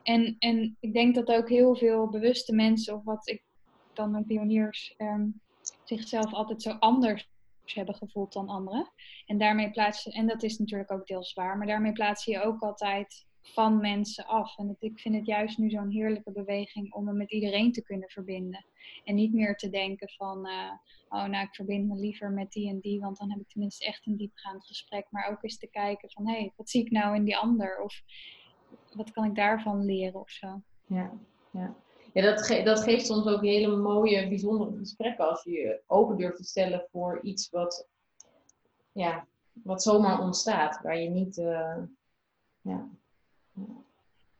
Speaker 2: en, en ik denk dat ook heel veel bewuste mensen, of wat ik dan mijn pioniers, um, zichzelf altijd zo anders hebben gevoeld dan anderen. En daarmee plaats je, en dat is natuurlijk ook deels waar, maar daarmee plaats je ook altijd van mensen af. En ik vind het juist nu zo'n heerlijke beweging om me met iedereen te kunnen verbinden. En niet meer te denken van, uh, oh nou ik verbind me liever met die en die, want dan heb ik tenminste echt een diepgaand gesprek. Maar ook eens te kijken van, hé, hey, wat zie ik nou in die ander? Of wat kan ik daarvan leren of zo?
Speaker 1: Ja, ja. ja dat, dat geeft soms ook hele mooie, bijzondere gesprekken als je je open durft te stellen voor iets wat, ja, wat zomaar ontstaat, waar je niet. Uh, ja.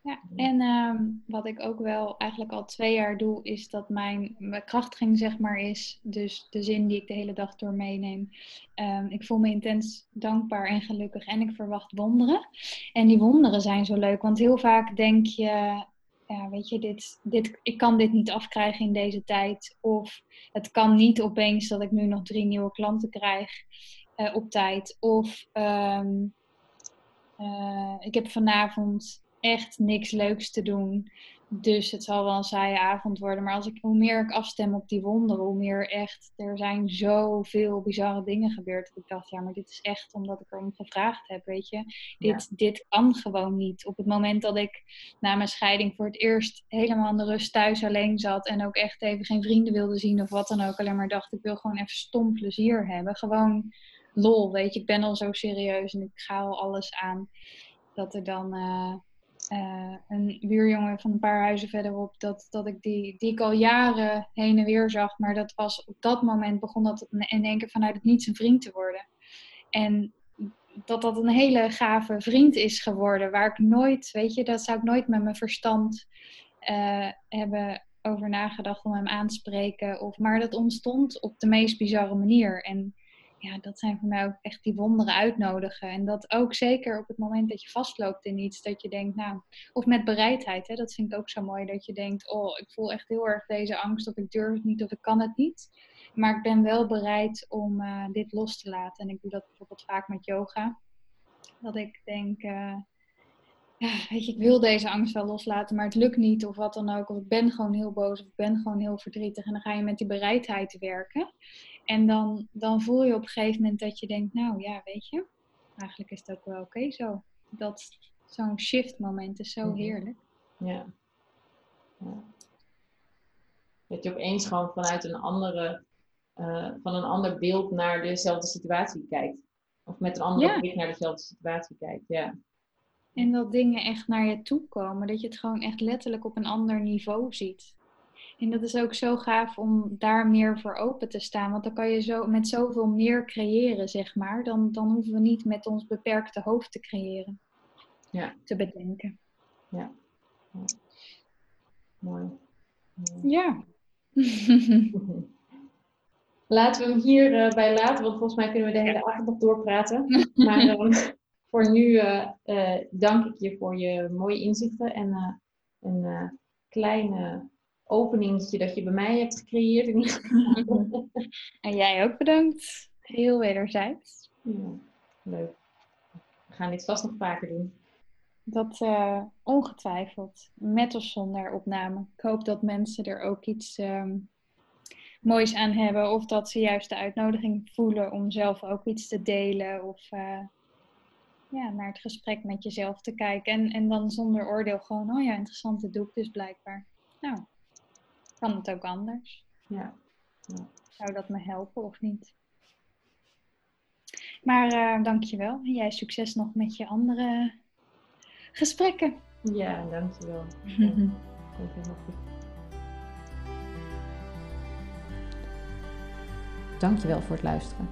Speaker 2: Ja, en ehm, wat ik ook wel eigenlijk al twee jaar doe, is dat mijn bekrachtiging, zeg maar, is. Dus de zin die ik de hele dag door meeneem. Um, ik voel me intens dankbaar en gelukkig en ik verwacht wonderen. En die wonderen zijn zo leuk, want heel vaak denk je, ja, weet je, dit, dit, ik kan dit niet afkrijgen in deze tijd. Of het kan niet opeens dat ik nu nog drie nieuwe klanten krijg uh, op tijd. Of um, uh, ik heb vanavond echt niks leuks te doen. Dus het zal wel een saaie avond worden. Maar als ik, hoe meer ik afstem op die wonderen, hoe meer echt. Er zijn zoveel bizarre dingen gebeurd. Dat ik dacht, ja, maar dit is echt omdat ik erom gevraagd heb. Weet je, dit, dit kan gewoon niet. Op het moment dat ik na mijn scheiding voor het eerst helemaal aan de rust thuis alleen zat. En ook echt even geen vrienden wilde zien of wat dan ook. Alleen maar dacht, ik wil gewoon even stom plezier hebben. Gewoon lol, weet je. Ik ben al zo serieus en ik ga al alles aan. Dat er dan. Uh, uh, een buurjongen van een paar huizen verderop, dat, dat ik die, die ik al jaren heen en weer zag. Maar dat was op dat moment begon dat in één keer vanuit het niets een vriend te worden. En dat dat een hele gave vriend is geworden, waar ik nooit, weet je, dat zou ik nooit met mijn verstand uh, hebben over nagedacht om hem aan te spreken. Of, maar dat ontstond op de meest bizarre manier. En ja, dat zijn voor mij ook echt die wonderen uitnodigen. En dat ook zeker op het moment dat je vastloopt in iets, dat je denkt, nou, of met bereidheid, hè, dat vind ik ook zo mooi, dat je denkt, oh, ik voel echt heel erg deze angst, of ik durf het niet, of ik kan het niet. Maar ik ben wel bereid om uh, dit los te laten. En ik doe dat bijvoorbeeld vaak met yoga. Dat ik denk, uh, ja, weet je, ik wil deze angst wel loslaten, maar het lukt niet of wat dan ook. Of ik ben gewoon heel boos of ik ben gewoon heel verdrietig. En dan ga je met die bereidheid werken. En dan, dan voel je op een gegeven moment dat je denkt, nou ja, weet je, eigenlijk is het ook wel oké zo. Dat zo'n shift moment is zo mhm. heerlijk.
Speaker 1: Ja. ja. Dat je opeens gewoon vanuit een andere, uh, van een ander beeld naar dezelfde situatie kijkt. Of met een andere blik naar dezelfde situatie kijkt, ja.
Speaker 2: En dat dingen echt naar je toe komen. Dat je het gewoon echt letterlijk op een ander niveau ziet. En dat is ook zo gaaf om daar meer voor open te staan. Want dan kan je zo, met zoveel meer creëren, zeg maar. Dan, dan hoeven we niet met ons beperkte hoofd te creëren.
Speaker 1: Ja.
Speaker 2: Te bedenken.
Speaker 1: Ja. Mooi.
Speaker 2: Ja.
Speaker 1: Laten we hem hier uh, bij laten, want volgens mij kunnen we de hele avond nog doorpraten. Maar ehm, voor nu dank ik je voor je mooie inzichten en een kleine openingetje dat je bij mij hebt gecreëerd.
Speaker 2: en jij ook bedankt. Heel wederzijds.
Speaker 1: Ja, leuk. We gaan dit vast nog vaker doen.
Speaker 2: Dat uh, ongetwijfeld, met of zonder opname. Ik hoop dat mensen er ook iets ehm, moois aan hebben. Of dat ze juist de uitnodiging voelen om zelf ook iets te delen. Of uh, ja, naar het gesprek met jezelf te kijken. En, en dan zonder oordeel gewoon, oh ja, interessant, dat doe ik dus blijkbaar. Nou, kan het ook anders?
Speaker 1: Ja. ja.
Speaker 2: Zou dat me helpen of niet? Maar uh, dankjewel. Jij succes nog met je andere gesprekken.
Speaker 1: Ja, dankjewel. Ja, helemaal goed.
Speaker 3: Dankjewel voor het luisteren.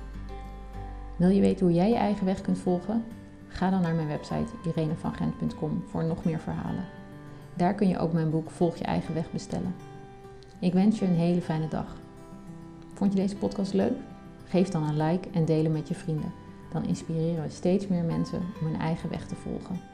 Speaker 3: Wil je weten hoe jij je eigen weg kunt volgen? Ga dan naar mijn website irenevangent.com voor nog meer verhalen. Daar kun je ook mijn boek Volg je eigen weg bestellen. Ik wens je een hele fijne dag. Vond je deze podcast leuk? Geef dan een like en deel hem met je vrienden. Dan inspireren we steeds meer mensen om hun eigen weg te volgen.